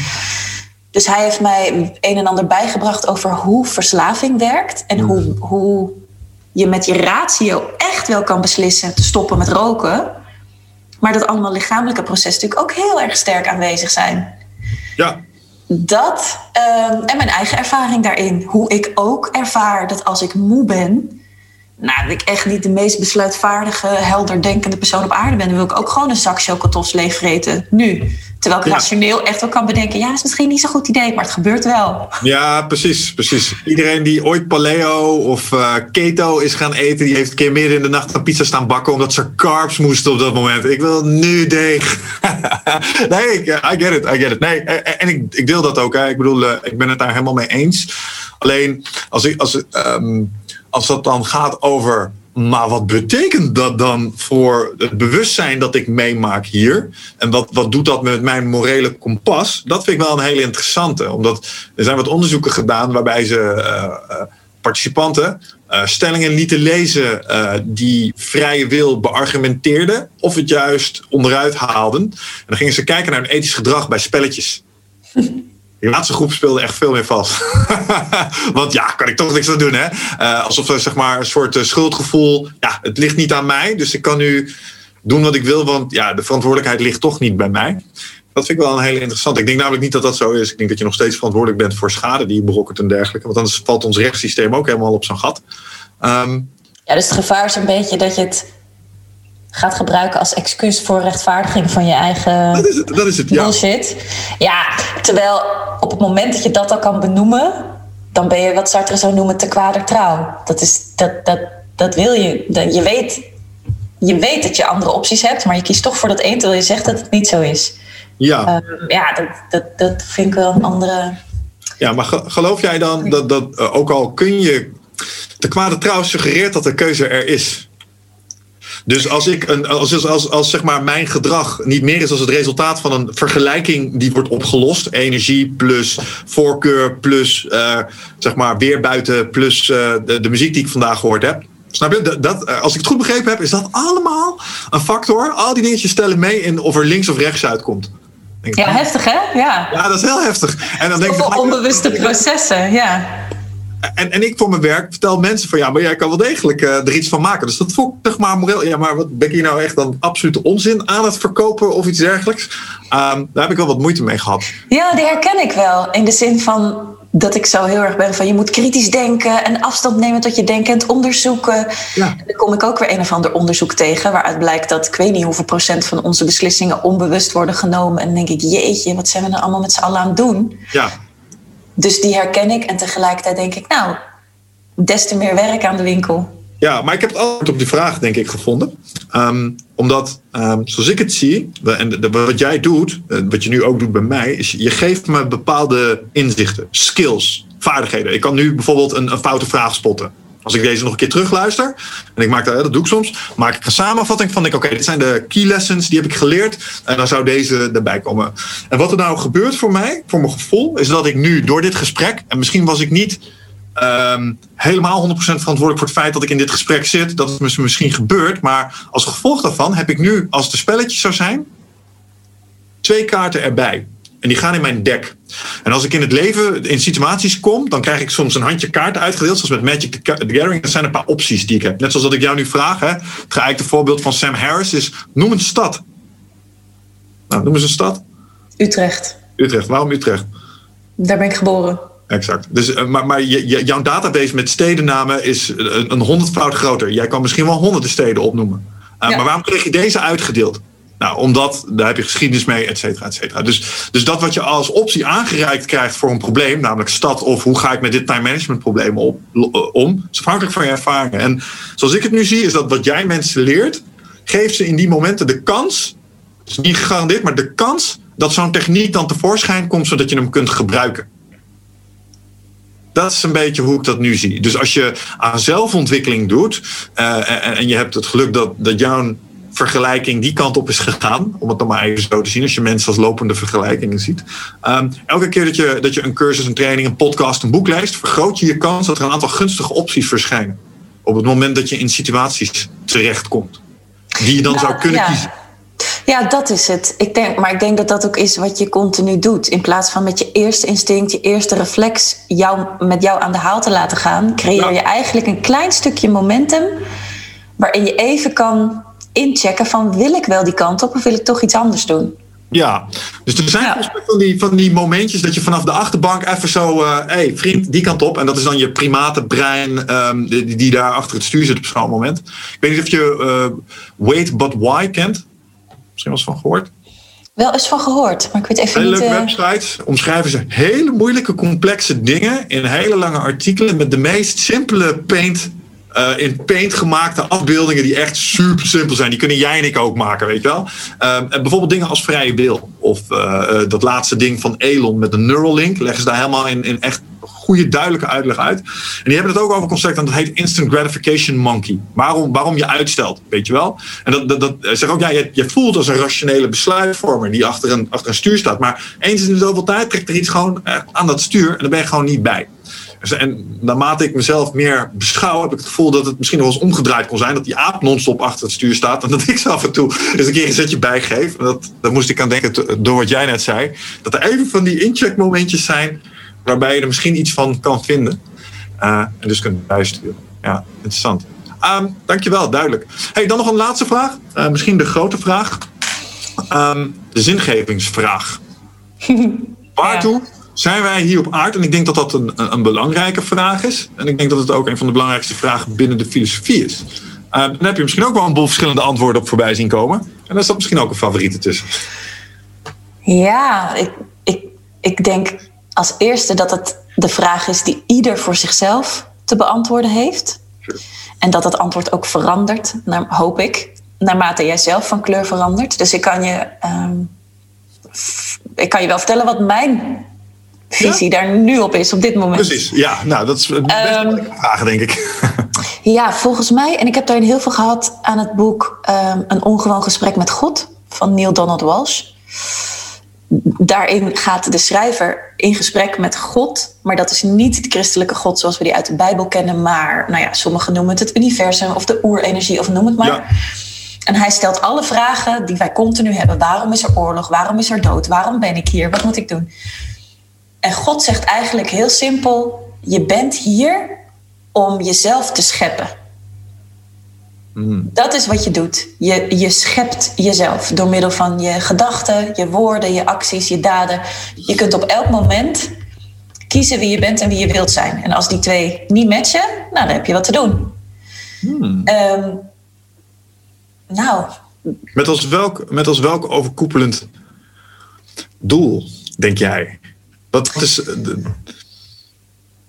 [SPEAKER 2] Dus hij heeft mij een en ander bijgebracht over hoe verslaving werkt en mhm. hoe, hoe je met je ratio echt wel kan beslissen te stoppen met roken. Maar dat allemaal lichamelijke processen natuurlijk ook heel erg sterk aanwezig zijn.
[SPEAKER 1] Ja.
[SPEAKER 2] Dat ehm, en mijn eigen ervaring daarin. Hoe ik ook ervaar dat als ik moe ben, nou, dat ik echt niet de meest besluitvaardige, helderdenkende persoon op aarde ben. Dan wil ik ook gewoon een zak chocotofs leegvreten. Nu. Terwijl ik rationeel echt wel kan bedenken... ja, dat is misschien niet zo'n goed idee, maar het gebeurt wel.
[SPEAKER 1] Ja, precies, precies. Iedereen die ooit paleo of uh, keto is gaan eten... die heeft een keer midden in de nacht een pizza staan bakken... omdat ze carbs moesten op dat moment. Ik wil nu deeg. nee, ik, I get it, I get it. Nee, en ik, ik deel dat ook. Hè. Ik bedoel, uh, ik ben het daar helemaal mee eens. Alleen, als, ik, als, um, als dat dan gaat over maar wat betekent dat dan voor het bewustzijn dat ik meemaak hier? En wat, wat doet dat met mijn morele kompas? Dat vind ik wel een hele interessante. Omdat er zijn wat onderzoeken gedaan waarbij ze uh, participanten uh, stellingen lieten lezen die vrije wil beargumenteerden. Of het juist onderuit haalden. En dan gingen ze kijken naar hun ethisch gedrag bij spelletjes. Die laatste groep speelde echt veel meer vast. Want ja, kan ik toch niks aan doen, hè? Uh, alsof er zeg maar een soort uh, schuldgevoel. Ja, het ligt niet aan mij, dus ik kan nu doen wat ik wil, want ja, de verantwoordelijkheid ligt toch niet bij mij. Dat vind ik wel een hele interessant. Ik denk namelijk niet dat dat zo is. Ik denk dat je nog steeds verantwoordelijk bent voor schade die je berokkent en dergelijke. Want anders valt ons rechtssysteem ook helemaal op zijn gat. Um,
[SPEAKER 2] ja, dus het gevaar is een beetje dat je het gaat gebruiken als excuus voor rechtvaardiging van je eigen
[SPEAKER 1] dat is het, dat is het,
[SPEAKER 2] ja. bullshit. Ja, terwijl op het moment dat je dat al kan benoemen, dan ben je wat Sartre zou noemen te kwader trouw. Dat, is, dat, dat, dat wil je. je, weet, je weet dat je andere opties hebt, maar je kiest toch voor dat één terwijl je zegt dat het niet zo is.
[SPEAKER 1] Ja,
[SPEAKER 2] um, ja dat, dat, dat vind ik wel een andere.
[SPEAKER 1] Ja, maar geloof jij dan dat, dat uh, ook al kun je. De kwade trouw suggereert dat de keuze er is. Dus als, ik een, als, als, als, zeg maar mijn gedrag niet meer is als het resultaat van een vergelijking die wordt opgelost. Energie plus voorkeur plus uh, zeg maar weer buiten plus uh, de, de, muziek die ik vandaag gehoord heb. Snap je? Dat, dat, als ik het goed begrepen heb, is dat allemaal een factor. Al die dingetjes stellen mee in of er links of rechts uitkomt.
[SPEAKER 2] Ja, heftig hè? Ja.
[SPEAKER 1] ja, dat is heel heftig.
[SPEAKER 2] En dan denk ik, onbewuste processen, ja
[SPEAKER 1] en, en ik voor mijn werk vertel mensen van ja, maar jij kan wel degelijk uh, er iets van maken. Dus dat voelt zeg maar moreel. Ja, maar wat ben ik hier nou echt dan absolute onzin aan het verkopen of iets dergelijks? Um, daar heb ik wel wat moeite mee gehad.
[SPEAKER 2] Ja, die herken ik wel. In de zin van dat ik zo heel erg ben van je moet kritisch denken en afstand nemen tot je denken en het onderzoeken. Ja. En dan kom ik ook weer een of ander onderzoek tegen waaruit blijkt dat ik weet niet hoeveel procent van onze beslissingen onbewust worden genomen. En dan denk ik, jeetje, wat zijn we nou allemaal met z'n allen aan het doen?
[SPEAKER 1] Ja.
[SPEAKER 2] Dus die herken ik en tegelijkertijd denk ik, nou, des te meer werk aan de winkel.
[SPEAKER 1] Ja, maar ik heb het antwoord op die vraag, denk ik, gevonden. Um, omdat, um, zoals ik het zie, en wat jij doet, eh, wat je nu ook doet bij mij, is je geeft me bepaalde inzichten, skills, vaardigheden. Ik kan nu bijvoorbeeld een, een foute vraag spotten. Als ik deze nog een keer terugluister, en ik maak dat, dat doe ik soms, maak ik een samenvatting van, oké, dit zijn de key lessons, die heb ik geleerd, en dan zou deze erbij komen. En wat er nou gebeurt voor mij, voor mijn gevoel, is dat ik nu door dit gesprek, en misschien was ik niet um, helemaal 100% verantwoordelijk voor het feit dat ik in dit gesprek zit, dat het misschien gebeurt, maar als gevolg daarvan heb ik nu, als het een spelletje zou zijn, twee kaarten erbij. En die gaan in mijn deck. En als ik in het leven in situaties kom, dan krijg ik soms een handje kaarten uitgedeeld, zoals met Magic the Gathering. Dat zijn een paar opties die ik heb. Net zoals dat ik jou nu vraag. Hè. Het geëikte voorbeeld van Sam Harris is: noem een stad. Nou, noem eens een stad.
[SPEAKER 2] Utrecht.
[SPEAKER 1] Utrecht. Waarom Utrecht?
[SPEAKER 2] Daar ben ik geboren.
[SPEAKER 1] Exact. Dus, eh, maar maar jouw database met stedennamen is een, een honderdvoud groter. Jij kan misschien wel honderden steden opnoemen. Uh, Maar waarom kreeg je deze uitgedeeld? Nou, omdat daar heb je geschiedenis mee, et cetera, et cetera. Dus, dus dat wat je als optie aangereikt krijgt voor een probleem, namelijk stad of hoe ga ik met dit time management probleem op, om, is afhankelijk van je ervaringen. En zoals ik het nu zie, is dat wat jij mensen leert, geeft ze in die momenten de kans, is niet gegarandeerd, maar de kans dat zo'n techniek dan tevoorschijn komt, zodat je hem kunt gebruiken. Dat is een beetje hoe ik dat nu zie. Dus als je aan zelfontwikkeling doet uh, en, en, je hebt het geluk dat, dat jouw vergelijking die kant op is gegaan, om het dan maar even zo te zien, als je mensen als lopende vergelijkingen ziet. Um, elke keer dat je, dat je een cursus, een training, een podcast, een boek leest, vergroot je je kans dat er een aantal gunstige opties verschijnen. Op het moment dat je in situaties terechtkomt, die je dan nou, zou kunnen
[SPEAKER 2] ja.
[SPEAKER 1] kiezen.
[SPEAKER 2] Ja, dat is het. Ik denk, maar ik denk dat dat ook is wat je continu doet. In plaats van met je eerste instinct, je eerste reflex jou, met jou aan de haal te laten gaan, creëer je eigenlijk een klein stukje momentum waarin je even kan inchecken van wil ik wel die kant op of wil ik toch iets anders doen?
[SPEAKER 1] Ja, dus er zijn ja. van, die, van die momentjes dat je vanaf de achterbank even zo, hé uh, hey, vriend, die kant op. En dat is dan je primate brein um, die, die, daar achter het stuur zit op zo'n moment. Ik weet niet of je uh, Wait But Why kent. Misschien wel eens van gehoord.
[SPEAKER 2] Wel eens van gehoord, maar ik weet even
[SPEAKER 1] hele
[SPEAKER 2] niet...
[SPEAKER 1] leuke uh... websites omschrijven ze hele moeilijke, complexe dingen in hele lange artikelen met de meest simpele paint uh, in paint gemaakte afbeeldingen die echt super simpel zijn. Die kunnen jij en ik ook maken, weet je wel. Uh, bijvoorbeeld dingen als vrije wil. Of uh, dat laatste ding van Elon met de Neuralink. Leggen ze daar helemaal in, in echt goede, duidelijke uitleg uit. En die hebben het ook over concept en dat heet Instant Gratification Monkey. Waarom, waarom je uitstelt, weet je wel. En dat, dat, dat zeg ook, ja, je, je voelt als een rationele besluitvormer die achter een, achter een stuur staat. Maar eens in de zoveel tijd trekt er iets gewoon aan dat stuur en dan ben je gewoon niet bij. En naarmate ik mezelf meer beschouw, heb ik het gevoel dat het misschien nog wel eens omgedraaid kon zijn. Dat die aap non-stop achter het stuur staat. En dat ik ze af en toe eens een keer een zetje bijgeef. Dat, daar moest ik aan denken door wat jij net zei. Dat er even van die incheckmomentjes zijn waarbij je er misschien iets van kan vinden. Uh, en dus kunt bijsturen. Ja, interessant. Um, dankjewel, duidelijk. Hey, dan nog een laatste vraag. Uh, misschien de grote vraag. Um, de zingevingsvraag. Waartoe ja zijn wij hier op aarde? En ik denk dat dat een, een, belangrijke vraag is. En ik denk dat het ook een van de belangrijkste vragen binnen de filosofie is. Uh, dan heb je misschien ook wel een boel verschillende antwoorden op voorbij zien komen. En daar is dat misschien ook een favoriete tussen.
[SPEAKER 2] Ja, ik, ik, ik denk als eerste dat het de vraag is die ieder voor zichzelf te beantwoorden heeft.
[SPEAKER 1] Sure.
[SPEAKER 2] En dat dat antwoord ook verandert, naar, hoop ik, naarmate jij zelf van kleur verandert. Dus ik kan je, um, ik kan je wel vertellen wat mijn visie ja? daar nu op is, op dit moment.
[SPEAKER 1] Precies, ja. Nou, dat is best um, een vraag, denk ik.
[SPEAKER 2] ja, volgens mij, en ik heb daarin heel veel gehad aan het boek um, Een ongewoon gesprek met God van Neil Donald Walsh. Daarin gaat de schrijver in gesprek met God, maar dat is niet de christelijke God zoals we die uit de Bijbel kennen, maar nou ja, sommigen noemen het het universum of de oerenergie of noem het maar. Ja. En hij stelt alle vragen die wij continu hebben. Waarom is er oorlog? Waarom is er dood? Waarom ben ik hier? Wat moet ik doen? En God zegt eigenlijk heel simpel: je bent hier om jezelf te scheppen.
[SPEAKER 1] Mm.
[SPEAKER 2] Dat is wat je doet. Je, je schept jezelf door middel van je gedachten, je woorden, je acties, je daden. Je kunt op elk moment kiezen wie je bent en wie je wilt zijn. En als die twee niet matchen, nou, dan heb je wat te doen.
[SPEAKER 1] Mm.
[SPEAKER 2] Um, nou.
[SPEAKER 1] Met als, welk, met als welk overkoepelend doel, denk jij? Wat is.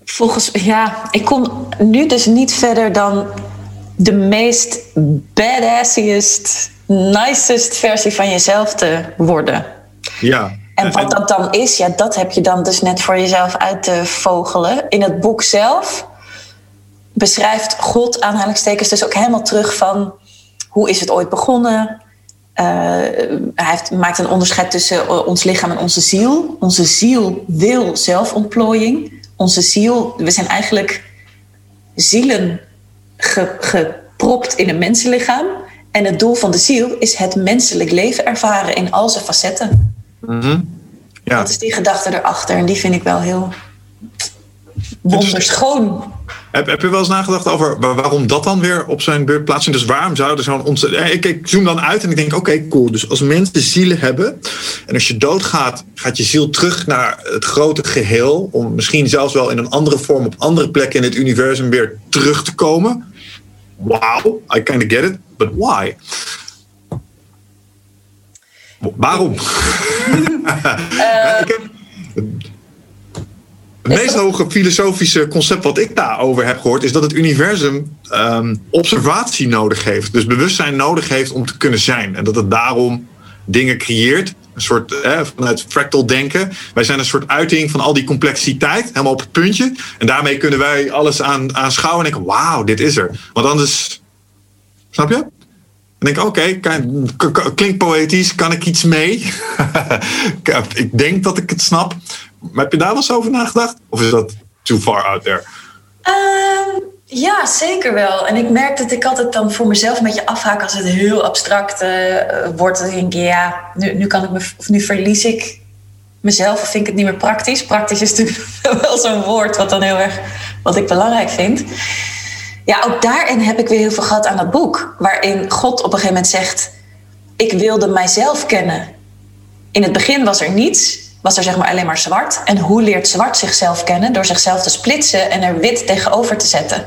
[SPEAKER 2] Volgens ja, ik kom nu dus niet verder dan de meest badassiest, nicest versie van jezelf te worden.
[SPEAKER 1] Ja.
[SPEAKER 2] En wat dat dan is, ja, dat heb je dan dus net voor jezelf uit te vogelen. In het boek zelf beschrijft God aanhalingstekens dus ook helemaal terug van hoe is het ooit begonnen? Uh, hij heeft, maakt een onderscheid tussen ons lichaam en onze ziel. Onze ziel wil zelfontplooiing. Onze ziel, we zijn eigenlijk zielen ge, gepropt in een mensenlichaam. En het doel van de ziel is het menselijk leven ervaren in al zijn facetten.
[SPEAKER 1] Mm -hmm.
[SPEAKER 2] Ja. Dat is die gedachte erachter. En die vind ik wel heel wonderschoon.
[SPEAKER 1] Heb, heb je wel eens nagedacht over waarom dat dan weer op zijn beurt plaatsvindt? Dus waarom zouden zo'n ontzettend... Eh, ik, ik zoom dan uit en ik denk, oké, cool. Dus als mensen zielen hebben en als je doodgaat, gaat je ziel terug naar het grote geheel. Om misschien zelfs wel in een andere vorm op andere plekken in het universum weer terug te komen. Wow, I kind of get it, but why? Waarom? Uh, het meest hoge filosofische concept wat ik daarover heb gehoord, is dat het universum um, observatie nodig heeft. Dus bewustzijn nodig heeft om te kunnen zijn. En dat het daarom dingen creëert. Een soort vanuit fractal denken. Wij zijn een soort uiting van al die complexiteit, helemaal op het puntje. En daarmee kunnen wij alles aan, aanschouwen en denken: wauw, dit is er. Want anders. Snap je? Dan denk oké, klinkt poëtisch, kan ik iets mee? ik denk dat ik het snap. Heb je daar wel eens over nagedacht? Of is dat too far out there?
[SPEAKER 2] Ehm, ja, zeker wel. En ik merk dat ik altijd dan voor mezelf een beetje afhaak als het heel abstract uh, wordt. Dan denk ik, ja, nu, nu, kan ik me, of nu verlies ik mezelf of vind ik het niet meer praktisch. Praktisch is natuurlijk wel zo'n woord wat dan heel erg wat ik belangrijk vind. Ja, ook daarin heb ik weer heel veel gehad aan dat boek. Waarin God op een gegeven moment zegt: Ik wilde mijzelf kennen. In het begin was er niets was er zeg maar alleen maar zwart. En hoe leert zwart zichzelf kennen? Door zichzelf te splitsen en er wit tegenover te zetten.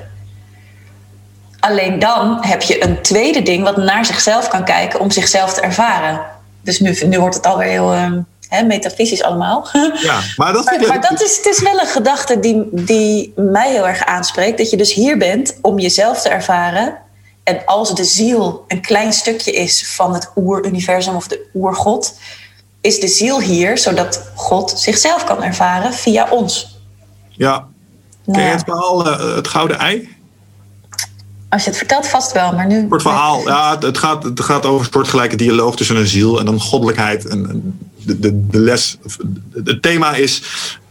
[SPEAKER 2] Alleen dan heb je een tweede ding wat naar zichzelf kan kijken om zichzelf te ervaren. Dus nu, nu wordt het alweer heel uh, metafysisch allemaal.
[SPEAKER 1] Ja, maar dat,
[SPEAKER 2] maar, maar dat is, het is wel een gedachte die, die mij heel erg aanspreekt. Dat je dus hier bent om jezelf te ervaren. En als de ziel een klein stukje is van het oeruniversum of de oergod, is de ziel hier zodat God zichzelf kan ervaren via ons.
[SPEAKER 1] Ja. Ken je het verhaal uh, Het Gouden Ei?
[SPEAKER 2] Als je het vertelt, vast wel, maar nu.
[SPEAKER 1] Kort verhaal, ja, het gaat, het gaat over een soortgelijke dialoog tussen een ziel en dan goddelijkheid. En, de, de, de les, het thema is: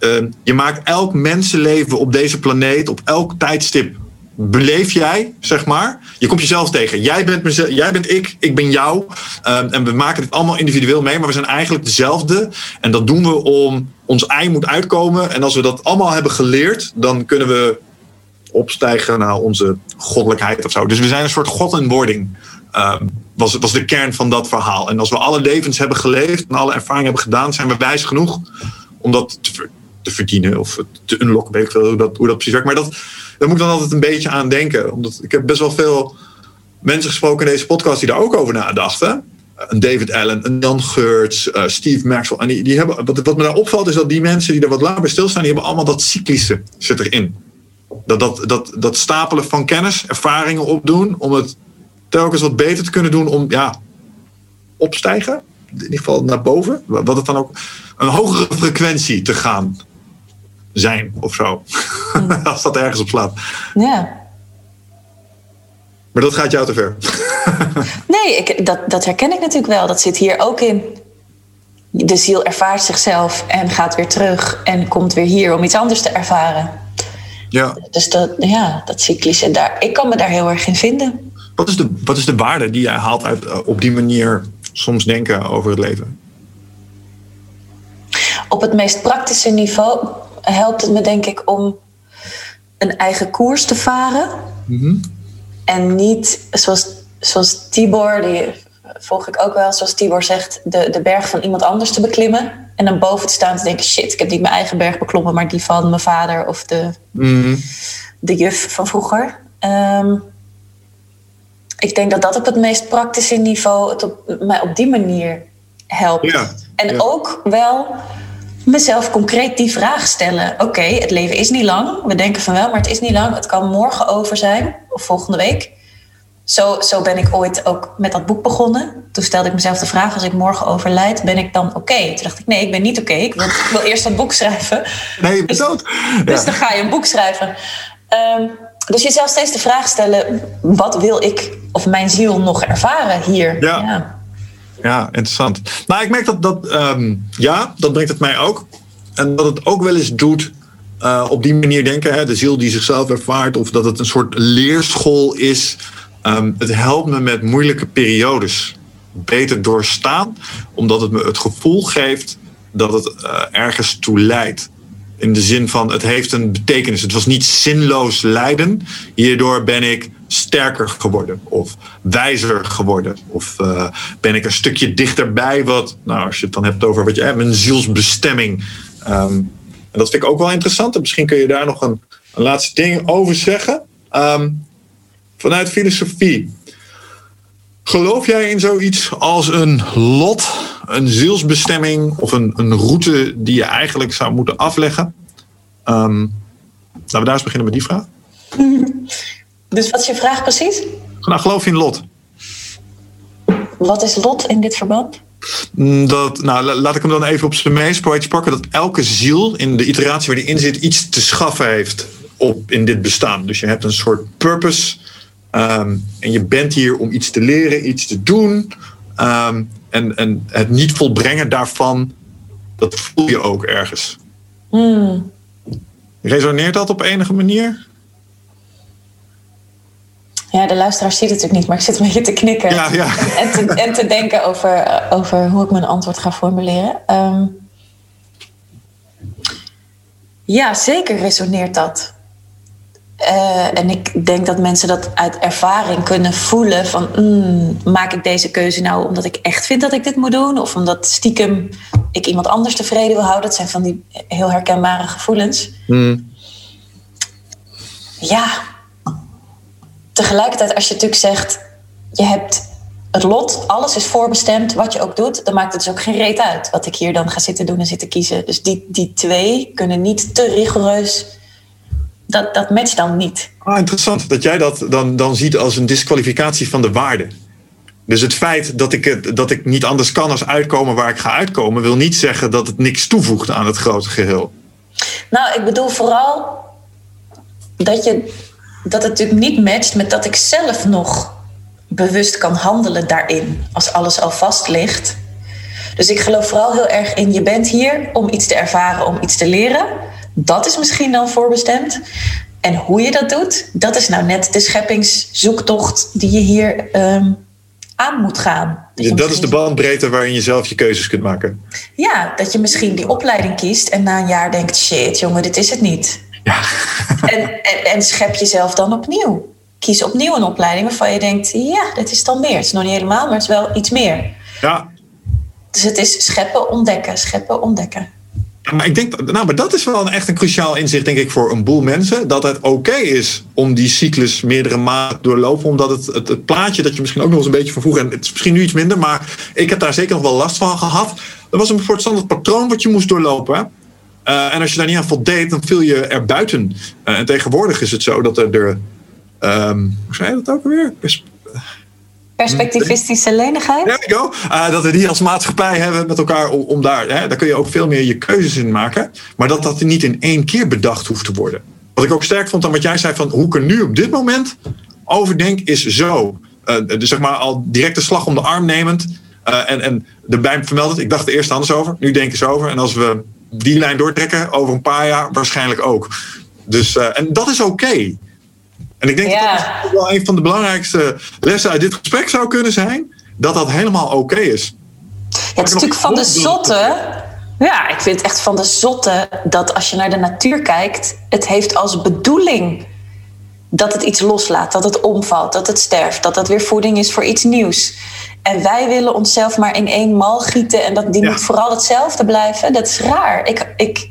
[SPEAKER 1] uh, je maakt elk mensenleven op deze planeet op elk tijdstip beleef jij, zeg maar. Je komt jezelf tegen. Jij bent, mezelf, jij bent ik, ik ben jou. Um, en we maken dit allemaal individueel mee, maar we zijn eigenlijk dezelfde. En dat doen we om ons ei moet uitkomen. En als we dat allemaal hebben geleerd, dan kunnen we opstijgen naar onze goddelijkheid of zo. Dus we zijn een soort god in wording. Um, was, was de kern van dat verhaal. En als we alle levens hebben geleefd en alle ervaringen hebben gedaan, zijn we wijs genoeg om dat te, te verdienen of te unlocken. Weet ik veel hoe dat, hoe dat precies werkt. Maar dat, daar moet ik dan altijd een beetje aan denken. Omdat ik heb best wel veel mensen gesproken in deze podcast die daar ook over nadachten. Een David Allen, een Jan Geurts, uh, Steve Maxwell. En die, die hebben, wat, wat me daar opvalt is dat die mensen die er wat langer bij stilstaan, die hebben allemaal dat cyclische zit erin. Dat, dat, dat, dat stapelen van kennis, ervaringen opdoen, om het telkens wat beter te kunnen doen om ja, opstijgen. In ieder geval naar boven. Wat het dan ook een hogere frequentie te gaan zijn of zo. Als dat ergens op slaat.
[SPEAKER 2] Ja.
[SPEAKER 1] Maar dat gaat jou te ver.
[SPEAKER 2] nee, ik, dat, dat herken ik natuurlijk wel. Dat zit hier ook in. De ziel ervaart zichzelf en gaat weer terug en komt weer hier om iets anders te ervaren.
[SPEAKER 1] Ja.
[SPEAKER 2] Dus dat, ja, dat cyclisch. En daar, ik kan me daar heel erg in vinden.
[SPEAKER 1] Wat is de, wat is de waarde die jij haalt uit eh, op die manier soms denken over het leven?
[SPEAKER 2] Op het meest praktische niveau helpt het me denk ik om een eigen koers te varen.
[SPEAKER 1] Mhm.
[SPEAKER 2] En niet zoals, zoals Tibor, die volg ik ook wel, zoals Tibor zegt, de, de berg van iemand anders te beklimmen. En dan boven te staan te denken: shit, ik heb niet mijn eigen berg beklommen, maar die van mijn vader of de,
[SPEAKER 1] mhm.
[SPEAKER 2] de juf van vroeger. Ehm, ik denk dat dat op het meest praktische niveau het op, mij op die manier helpt.
[SPEAKER 1] Ja,
[SPEAKER 2] en ook wel mezelf concreet die vraag stellen. Oké, het leven is niet lang. We denken van wel, maar het is niet lang. Het kan morgen over zijn of volgende week. Zo, zo ben ik ooit ook met dat boek begonnen. Toen stelde ik mezelf de vraag: als ik morgen overlijd, ben ik dan oké? Toen dacht ik: nee, ik ben niet oké. Ik, ik, wil eerst dat boek schrijven.
[SPEAKER 1] Nee, je bent dood.
[SPEAKER 2] Dus, dan ga je een boek schrijven. Um, dus jezelf steeds de vraag stellen: wat wil ik of mijn ziel nog ervaren hier?
[SPEAKER 1] ja. ja ja, interessant. Nou, ik merk dat dat, ehm, ja, dat brengt het mij ook. En dat het ook wel eens doet uh, op die manier denken, hè, de ziel die zichzelf ervaart, of dat het een soort leerschool is. Um, het helpt me met moeilijke periodes beter doorstaan, omdat het me het gevoel geeft dat het ergens toe leidt. In de zin van het heeft een betekenis. Het was niet zinloos lijden. Hierdoor ben ik sterker geworden of wijzer geworden. Of ben ik een stukje dichterbij wat, nou als je het dan hebt over wat je hebt, mijn zielsbestemming. Um, en dat vind ik ook wel interessant. En misschien kun je daar nog een, laatste ding over zeggen. Um, vanuit filosofie. Geloof jij in zoiets als een lot, een zielsbestemming of een, een route die je eigenlijk zou moeten afleggen? Um, laten we daar eens beginnen met die vraag.
[SPEAKER 2] Dus wat is je vraag precies?
[SPEAKER 1] Nou, geloof je in lot?
[SPEAKER 2] Wat is lot in dit verband?
[SPEAKER 1] Mm, dat, nou, laat ik hem dan even op zijn meest poëtisch pakken. Dat elke ziel in de iteratie waar die in zit iets te schaffen heeft op in dit bestaan. Dus je hebt een soort purpose. Ehm, en je bent hier om iets te leren, iets te doen. Ehm, en, en het niet volbrengen daarvan, dat voel je ook ergens. Hmm. Resoneert dat op enige manier?
[SPEAKER 2] Ja, de luisteraar ziet het natuurlijk niet, maar ik zit een beetje te knikken.
[SPEAKER 1] Ja, ja.
[SPEAKER 2] En, te, en te denken over, over hoe ik mijn antwoord ga formuleren. Ehm, ja, zeker resoneert dat. Uh, en ik denk dat mensen dat uit ervaring kunnen voelen van mm, maak ik deze keuze nou omdat ik echt vind dat ik dit moet doen of omdat stiekem ik iemand anders tevreden wil houden. Dat zijn van die heel herkenbare gevoelens. Mm. Ja, tegelijkertijd, als je natuurlijk zegt, je hebt het lot, alles is voorbestemd, wat je ook doet, dan maakt het dus ook geen reet uit wat ik hier dan ga zitten doen en zitten kiezen. Dus die, die twee kunnen niet te rigoureus. Dat, dat matcht dan niet.
[SPEAKER 1] Ah, interessant dat jij dat dan, dan ziet als een disqualificatie van de waarde. Dus het feit dat ik, dat ik niet anders kan als uitkomen waar ik ga uitkomen, wil niet zeggen dat het niks toevoegt aan het grote geheel.
[SPEAKER 2] Nou, ik bedoel vooral dat je dat het natuurlijk niet matcht met dat ik zelf nog bewust kan handelen daarin, als alles al vast ligt. Dus ik geloof vooral heel erg in je bent hier om iets te ervaren, om iets te leren. Dat is misschien dan voorbestemd. En hoe je dat doet, dat is nou net de scheppingszoektocht die je hier um, aan moet gaan.
[SPEAKER 1] Dat, dat is de bandbreedte waarin je zelf je keuzes kunt maken.
[SPEAKER 2] Ja, dat je misschien die opleiding kiest en na een jaar denkt: shit, jongen, dit is het niet. Ja. En, en, en schep jezelf dan opnieuw. Kies opnieuw een opleiding waarvan je denkt: ja, dit is dan meer. Het is nog niet helemaal, maar het is wel iets meer.
[SPEAKER 1] Ja.
[SPEAKER 2] Dus het is scheppen, ontdekken, scheppen, ontdekken.
[SPEAKER 1] Maar ik denk, nou, maar dat is wel een, echt een cruciaal inzicht, denk ik, voor een boel mensen. Dat het oké is om die cyclus meerdere maanden doorlopen. Omdat het, het, het, plaatje dat je misschien ook nog eens een beetje van vroeger. En het is misschien nu iets minder, maar ik heb daar zeker nog wel last van gehad. Er was een soort patroon wat je moest doorlopen. Uh, en als je daar niet aan voldeed, dan viel je er buiten. Uh, en tegenwoordig is het zo dat er. De, um, hoe zei je dat ook alweer?
[SPEAKER 2] Perspectivistische lenigheid?
[SPEAKER 1] There we go. Uh, dat we die als maatschappij hebben met elkaar om, om daar. Hè, daar kun je ook veel meer je keuzes in maken. Maar dat dat niet in één keer bedacht hoeft te worden. Wat ik ook sterk vond aan wat jij zei van hoe ik er nu op dit moment over denk, is zo. dus zeg maar al direct de slag om de arm nemend. en, en erbij vermeldend, ik dacht er eerst anders over, nu denk ik eens over. En als we die lijn doortrekken over een paar jaar waarschijnlijk ook. Dus, uh, en dat is oké. En ik denk dat dat wel een van de belangrijkste lessen uit dit gesprek zou kunnen zijn. Dat dat helemaal oké is.
[SPEAKER 2] Ja, het is natuurlijk van de zotte. Ja, ik vind het echt van de zotte dat als je naar de natuur kijkt, het heeft als bedoeling dat het iets loslaat, dat het omvalt, dat het sterft, dat dat weer voeding is voor iets nieuws. En wij willen onszelf maar in één mal gieten en dat, die moet vooral hetzelfde blijven. Dat is raar. Ik, ik,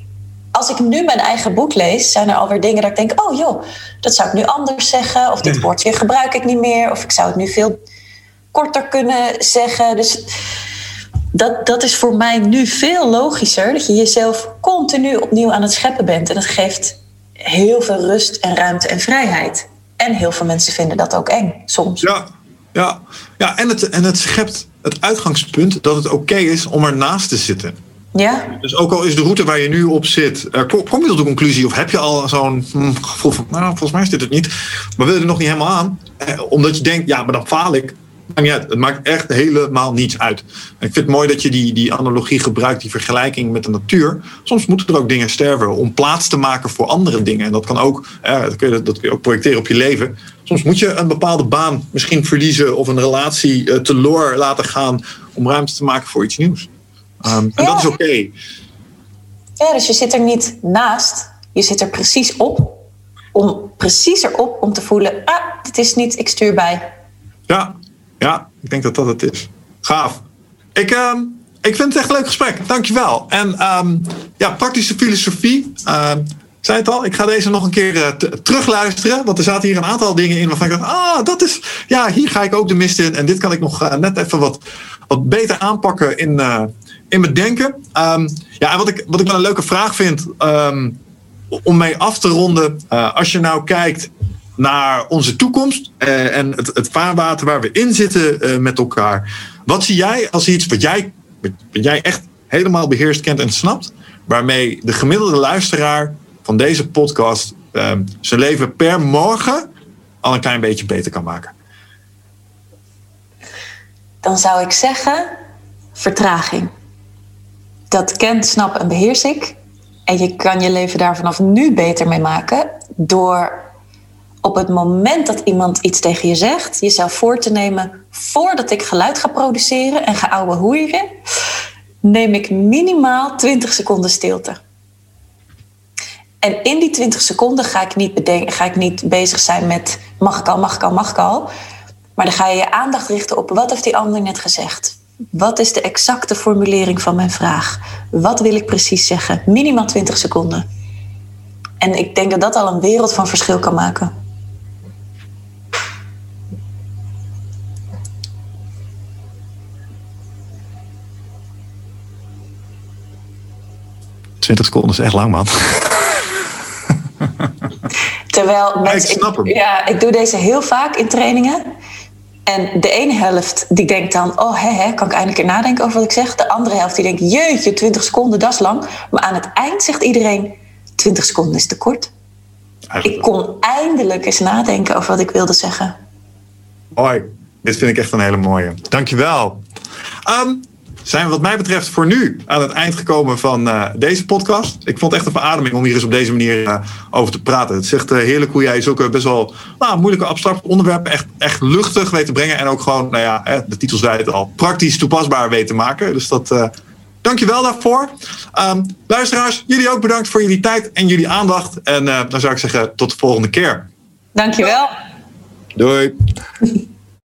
[SPEAKER 2] als ik nu mijn eigen boek lees, zijn er alweer dingen dat ik denk: oh joh, dat zou ik nu anders zeggen. Of dit woordje gebruik ik niet meer. Of ik zou het nu veel korter kunnen zeggen. Dus dat, dat is voor mij nu veel logischer. Dat je jezelf continu opnieuw aan het scheppen bent. En dat geeft heel veel rust en ruimte en vrijheid. En heel veel mensen vinden dat ook eng soms.
[SPEAKER 1] Ja, ja, ja en, het, en het schept het uitgangspunt dat het oké is om ernaast te zitten.
[SPEAKER 2] Ja.
[SPEAKER 1] Dus ook al is de route waar je nu op zit, uh, kom, je tot de conclusie of heb je al zo'n hm, gevoel van, nou, volgens mij is dit het niet, maar wil je er nog niet helemaal aan, eh, omdat je denkt, ja, maar dan faal ik. Het maakt echt helemaal niets uit. ik vind het mooi dat je die, die analogie gebruikt, die vergelijking met de natuur. Soms moeten er ook dingen sterven om plaats te maken voor andere dingen. En dat kan ook, eh, dat, kun je, dat ook projecteren op je leven. Soms moet je een bepaalde baan misschien verliezen of een relatie uh, teloor laten gaan om ruimte te maken voor iets nieuws. Um, en dat is oké.
[SPEAKER 2] Ja, dus je zit er niet naast. Je zit er precies op. Om precies erop om te voelen, ah, dit is niet, ik stuur bij.
[SPEAKER 1] Ja, ja, ik denk dat dat het is. Gaaf. Ik, uh, ik vind het echt een leuk gesprek. Dankjewel. En um, ja, praktische filosofie. Uh, ik zei het al, ik ga deze nog een keer uh, terugluisteren. Want er zaten hier een aantal dingen in waarvan ik dacht, ah, dat is, ja, hier ga ik ook de mist in. En dit kan ik nog uh, net even wat, wat beter aanpakken in, uh, in mijn denken. Um, ja, en wat ik, wat ik wel een leuke vraag vind, um, om mee af te ronden. als je nou kijkt naar onze toekomst en het, het vaarwater waar we in zitten met elkaar. Wat zie jij als iets wat jij, wat jij echt helemaal beheerst, kent en snapt? Waarmee de gemiddelde luisteraar van deze podcast um, zijn leven per morgen al een klein beetje beter kan maken?
[SPEAKER 2] Dan zou ik zeggen vertraging. Dat kent, snap en beheers ik. En je kan je leven daar vanaf nu beter mee maken door op het moment dat iemand iets tegen je zegt, jezelf voor te nemen voordat ik geluid ga produceren en ga ouwe hoeieren, neem ik minimaal 20 seconden stilte. En in die 20 seconden ga ik, niet bedenken, ga ik niet bezig zijn met mag ik al, mag ik al, mag ik al. Maar dan ga je je aandacht richten op wat heeft die ander net gezegd. Wat is de exacte formulering van mijn vraag? Wat wil ik precies zeggen? Minimaal 20 seconden. En ik denk dat dat al een wereld van verschil kan maken.
[SPEAKER 1] Twintig seconden is echt lang, man.
[SPEAKER 2] Terwijl mensen, ik, snap hem. ja, ik doe deze heel vaak in trainingen. En de ene helft die denkt dan, oh hè, hè, kan ik eindelijk nadenken over wat ik zeg. De andere helft die denkt, jeetje, 20 seconden, dat is lang. Maar aan het eind zegt iedereen, 20 seconden is te kort. ik kon eindelijk eens nadenken over wat ik wilde zeggen.
[SPEAKER 1] Hoi, dit vind ik echt een hele mooie. Dankjewel. Um, zijn we wat mij betreft voor nu aan het eind gekomen van uh, deze podcast. Ik vond het echt een verademing om hier eens op deze manier uh, over te praten. Het is echt uh, heerlijk hoe jij zulke best wel nou, moeilijke abstracte onderwerpen echt, echt luchtig weet te brengen. En ook gewoon, nou ja, de titel zei het al, praktisch toepasbaar weet te maken. Dus dat, dankjewel daarvoor. Um, luisteraars, jullie ook bedankt voor jullie tijd en jullie aandacht. En dan zou ik zeggen, tot de volgende keer.
[SPEAKER 2] Dankjewel.
[SPEAKER 1] Doei.